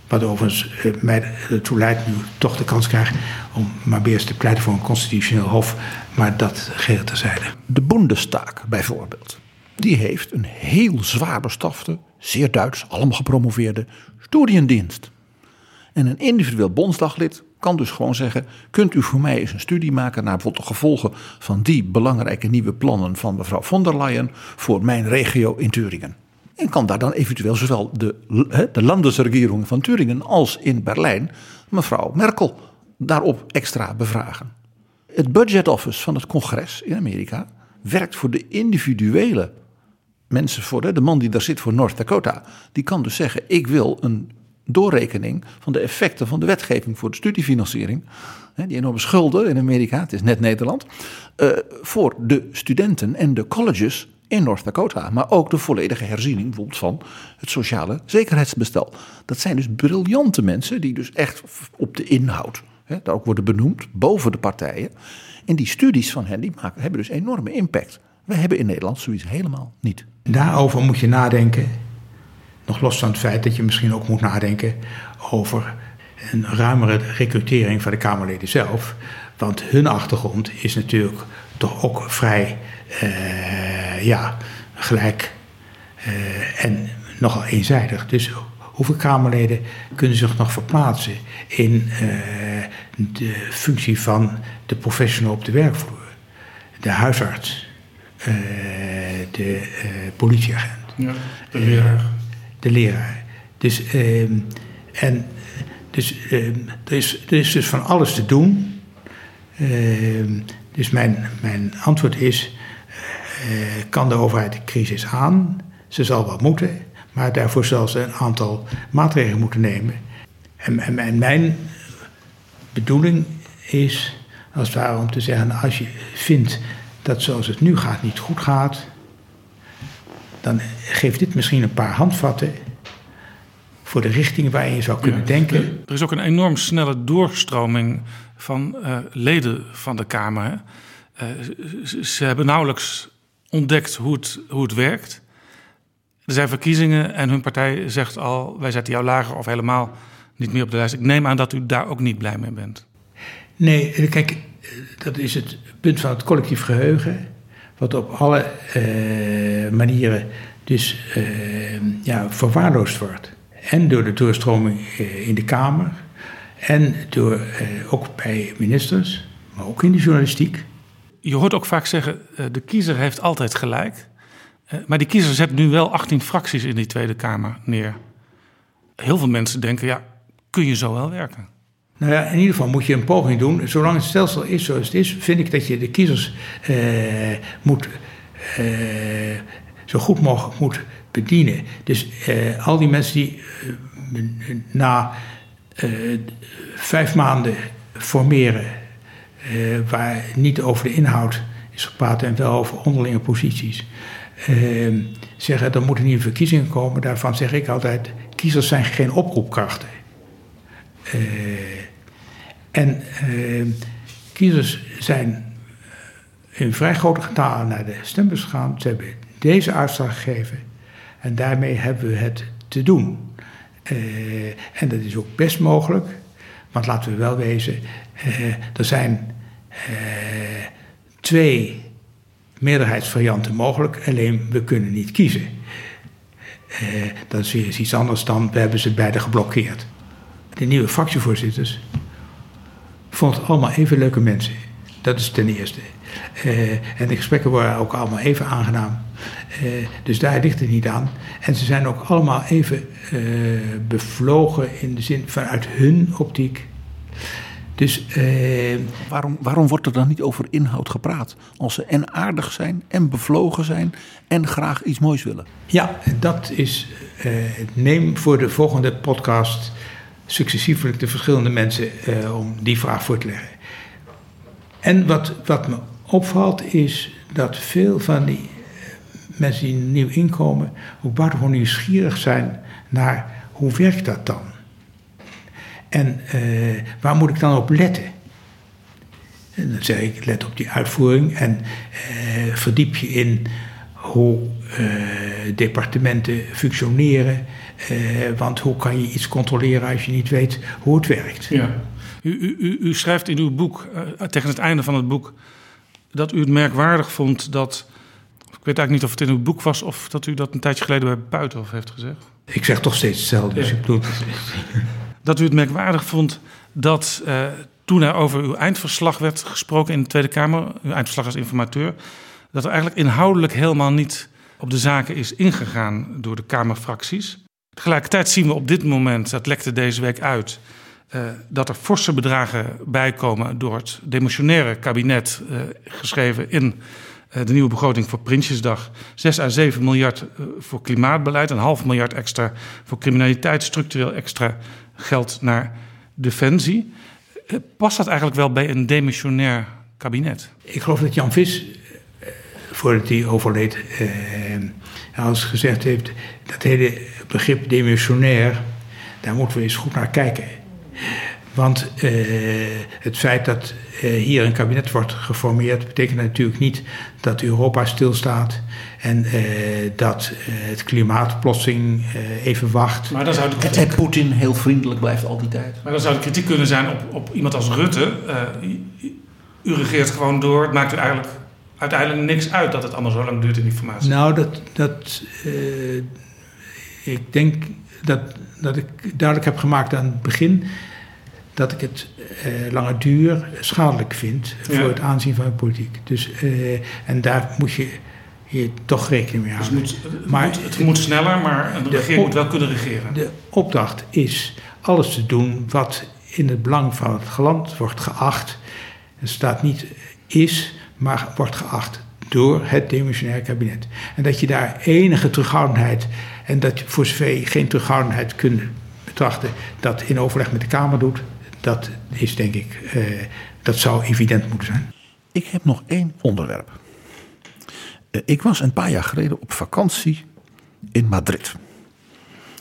Speaker 4: wat overigens mij ertoe leidt nu toch de kans krijg om maar weer eens te pleiten voor een constitutioneel hof. Maar dat geheel terzijde.
Speaker 7: De Bundestag bijvoorbeeld. Die heeft een heel zwaar bestafte, zeer Duits, allemaal gepromoveerde studiendienst. En een individueel bondsdaglid kan dus gewoon zeggen: kunt u voor mij eens een studie maken naar bijvoorbeeld de gevolgen van die belangrijke nieuwe plannen van mevrouw von der Leyen voor mijn regio in Turingen. En kan daar dan eventueel zowel de, de landesregering van Turingen als in Berlijn mevrouw Merkel daarop extra bevragen. Het budget office van het congres in Amerika werkt voor de individuele mensen voor. De man die daar zit voor North Dakota, die kan dus zeggen: ik wil een doorrekening van de effecten van de wetgeving voor de studiefinanciering. Die enorme schulden in Amerika, het is net Nederland. eh, voor de studenten en de colleges in North Dakota. Maar ook de volledige herziening bijvoorbeeld van het sociale zekerheidsbestel. Dat zijn dus briljante mensen die dus echt op de inhoud hè, daar ook worden benoemd boven de partijen. En die studies van hen die maken, hebben dus enorme impact. We hebben in Nederland zoiets helemaal niet.
Speaker 4: Daarover moet je nadenken. Nog los van het feit dat je misschien ook moet nadenken over een ruimere recrutering van de Kamerleden zelf. Want hun achtergrond is natuurlijk toch ook vrij uh, ja, gelijk uh, en nogal eenzijdig. Dus hoeveel Kamerleden kunnen zich nog verplaatsen in uh, de functie van de professional op de werkvloer? De huisarts, de politieagent,
Speaker 6: ja, de leraar.
Speaker 4: de leraar. Dus, ehm, en, dus ehm, er, is, er is dus van alles te doen. Ehm, dus mijn, mijn antwoord is: kan de overheid de crisis aan? Ze zal wel moeten, maar daarvoor zal ze een aantal maatregelen moeten nemen. En, en, en mijn bedoeling is, als het ware, om te zeggen: als je vindt dat zoals het nu gaat niet goed gaat, dan geeft dit misschien een paar handvatten voor de richting waarin je zou kunnen ja, denken.
Speaker 6: Er is ook een enorm snelle doorstroming van uh, leden van de Kamer. Uh, ze hebben nauwelijks ontdekt hoe het, hoe het werkt. Er zijn verkiezingen en hun partij zegt al: wij zetten jou lager of helemaal niet meer op de lijst. Ik neem aan dat u daar ook niet blij mee bent.
Speaker 4: Nee, kijk, dat is het punt van het collectief geheugen. Wat op alle uh, manieren dus uh, ja, verwaarloosd wordt. En door de doorstroming uh, in de Kamer. En door, ook bij ministers, maar ook in de journalistiek.
Speaker 6: Je hoort ook vaak zeggen, de kiezer heeft altijd gelijk. maar die kiezer zet nu wel 18 fracties in die Tweede Kamer neer. Heel veel mensen denken, ja, kun je zo wel werken?
Speaker 4: Nou ja, in ieder geval moet je een poging doen. Zolang het stelsel is zoals het is, vind ik dat je de kiezers eh, moet, eh, zo goed mogelijk moet bedienen. Dus eh, al die mensen die na vijf maanden formeren, waar niet over de inhoud is gepraat en wel over onderlinge posities, zeggen er moeten nieuwe verkiezingen komen. Daarvan zeg ik altijd: kiezers zijn geen oproepkrachten. Uh, en uh, kiezers zijn in vrij grote getalen naar de stembus gegaan. Ze hebben deze uitslag gegeven. En daarmee hebben we het te doen. Uh, en dat is ook best mogelijk. Want laten we wel wezen, uh, er zijn twee meerderheidsvarianten mogelijk. Alleen we kunnen niet kiezen. dat is weer iets anders dan we hebben ze beide geblokkeerd. De nieuwe fractievoorzitters vond het allemaal even leuke mensen. Dat is ten eerste. Uh, en de gesprekken waren ook allemaal even aangenaam. Uh, dus daar ligt het niet aan. En ze zijn ook allemaal even uh, bevlogen in de zin vanuit hun optiek. Dus,
Speaker 7: waarom, waarom wordt er dan niet over inhoud gepraat? Als ze en aardig zijn en bevlogen zijn en graag iets moois willen.
Speaker 4: Ja, dat is. neem voor de volgende podcast successievelijk de verschillende mensen uh, om die vraag voor te leggen. En wat, wat me opvalt is dat veel van die eh, mensen die nieuw inkomen ook buitengewoon nieuwsgierig zijn naar hoe werkt dat dan? En uh, waar moet ik dan op letten? En dan zeg ik, let op die uitvoering en verdiep je in hoe departementen functioneren uh, want hoe kan je iets controleren als je niet weet hoe het werkt?
Speaker 6: Ja. U, u, u schrijft in uw boek, uh, tegen het einde van het boek, dat u het merkwaardig vond dat. Ik weet eigenlijk niet of het in uw boek was of dat u dat een tijdje geleden bij Buitenhof heeft gezegd.
Speaker 4: Ik zeg toch steeds hetzelfde, dus ik bedoel.
Speaker 6: dat u het merkwaardig vond dat uh, toen er over uw eindverslag werd gesproken in de Tweede Kamer, uw eindverslag als informateur, dat er eigenlijk inhoudelijk helemaal niet op de zaken is ingegaan door de Kamerfracties. Tegelijkertijd zien we op dit moment, dat lekte deze week uit, uh, dat er forse bedragen bijkomen door het demissionaire kabinet, uh, geschreven in uh, de nieuwe begroting voor Prinsjesdag. 6 à 7 miljard voor klimaatbeleid, een half miljard extra voor criminaliteit, structureel extra geld naar defensie. past dat eigenlijk wel bij een demissionair kabinet?
Speaker 4: Ik geloof dat Jan Vis, voordat hij overleed, als gezegd heeft dat hele begrip demissionair, daar moeten we eens goed naar kijken. Want uh, het feit dat uh, hier een kabinet wordt geformeerd, betekent natuurlijk niet dat Europa stilstaat en uh, dat het klimaat plotseling even wacht.
Speaker 7: Maar dan zou de kritiek... En Poetin heel vriendelijk blijft al die tijd.
Speaker 6: Maar dan zou de kritiek kunnen zijn op, op iemand als Rutte. u regeert gewoon door, het maakt u eigenlijk uiteindelijk niks uit dat het allemaal zo lang duurt in die formatie.
Speaker 4: Nou, dat, dat ik denk dat, dat ik duidelijk heb gemaakt aan het begin dat ik het eh, lange duur schadelijk vind voor het aanzien van de politiek. Dus, eh, en daar moet je hier toch rekening mee houden.
Speaker 6: Dus het, moet, maar, moet, het moet sneller, maar een regering moet wel kunnen regeren.
Speaker 4: De opdracht is alles te doen wat in het belang van het land wordt geacht. Het staat niet is, maar wordt geacht door het demissionair kabinet. En dat je daar enige terughoudendheid en dat je voor zover geen terughoudendheid kunt betrachten, dat in overleg met de Kamer doet, dat is denk ik, uh, dat zou evident moeten zijn.
Speaker 7: Ik heb nog één onderwerp. Uh, ik was een paar jaar geleden op vakantie in Madrid.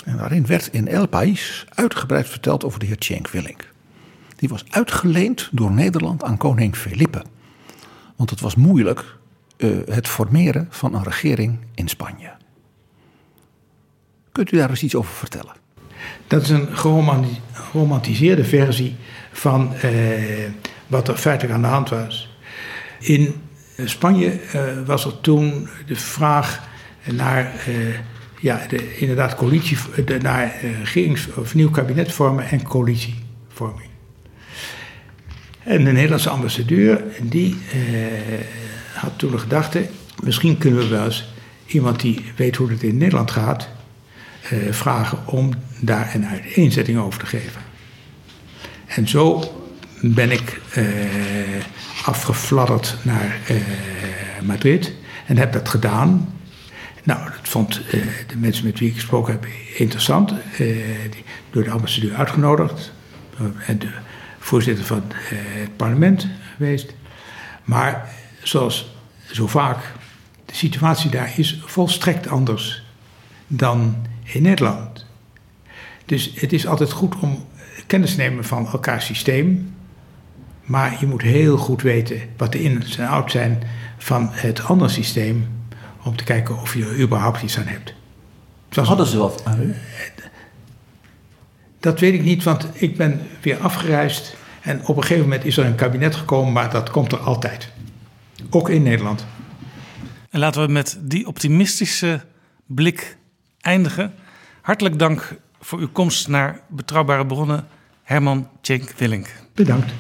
Speaker 7: En daarin werd in El País uitgebreid verteld over de heer Cenk Willink. Die was uitgeleend door Nederland aan koning Felipe. Want het was moeilijk uh, het formeren van een regering in Spanje. Kunt u daar eens iets over vertellen?
Speaker 4: Dat is een geromantiseerde versie van eh, wat er feitelijk aan de hand was. In Spanje eh, was er toen de vraag naar, eh, ja, de, inderdaad, coalitie, naar regerings- of nieuw kabinet vormen en coalitievorming. En de Nederlandse ambassadeur, die had toen de gedachte, misschien kunnen we wel eens iemand die weet hoe het in Nederland gaat, eh, vragen om daar een uiteenzetting over te geven. En zo ben ik uh, afgefladderd naar uh, Madrid en heb dat gedaan. Nou, dat vond de mensen met wie ik gesproken heb interessant. Die, door de ambassadeur uitgenodigd. En de voorzitter van het parlement geweest. Maar zoals zo vaak, de situatie daar is volstrekt anders dan in Nederland. Dus het is altijd goed om kennis te nemen van elkaars systeem. Maar je moet heel goed weten wat de ins en outs zijn van het andere systeem. Om te kijken of je er überhaupt iets aan hebt.
Speaker 7: Hadden ze wat?
Speaker 4: Dat weet ik niet, want ik ben weer afgereisd. En op een gegeven moment is er een kabinet gekomen, maar dat komt er altijd. Ook in Nederland.
Speaker 6: En laten we met die optimistische blik eindigen. Hartelijk dank voor uw komst naar Betrouwbare Bronnen, Herman Tjenk Willink.
Speaker 4: Bedankt.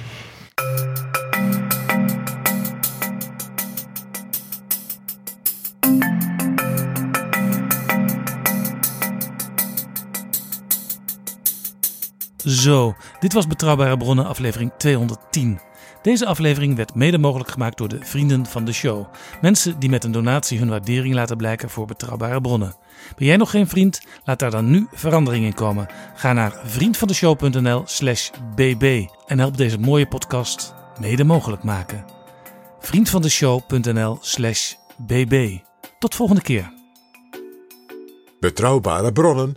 Speaker 6: Zo, dit was Betrouwbare Bronnen, aflevering 210. Deze aflevering werd mede mogelijk gemaakt door de vrienden van de show. Mensen die met een donatie hun waardering laten blijken voor betrouwbare bronnen. Ben jij nog geen vriend? Laat daar dan nu verandering in komen. Ga naar vriendvandeshow.nl/slash bb en help deze mooie podcast mede mogelijk maken. Vriendvandeshow.nl/slash bb. Tot volgende keer.
Speaker 5: Betrouwbare bronnen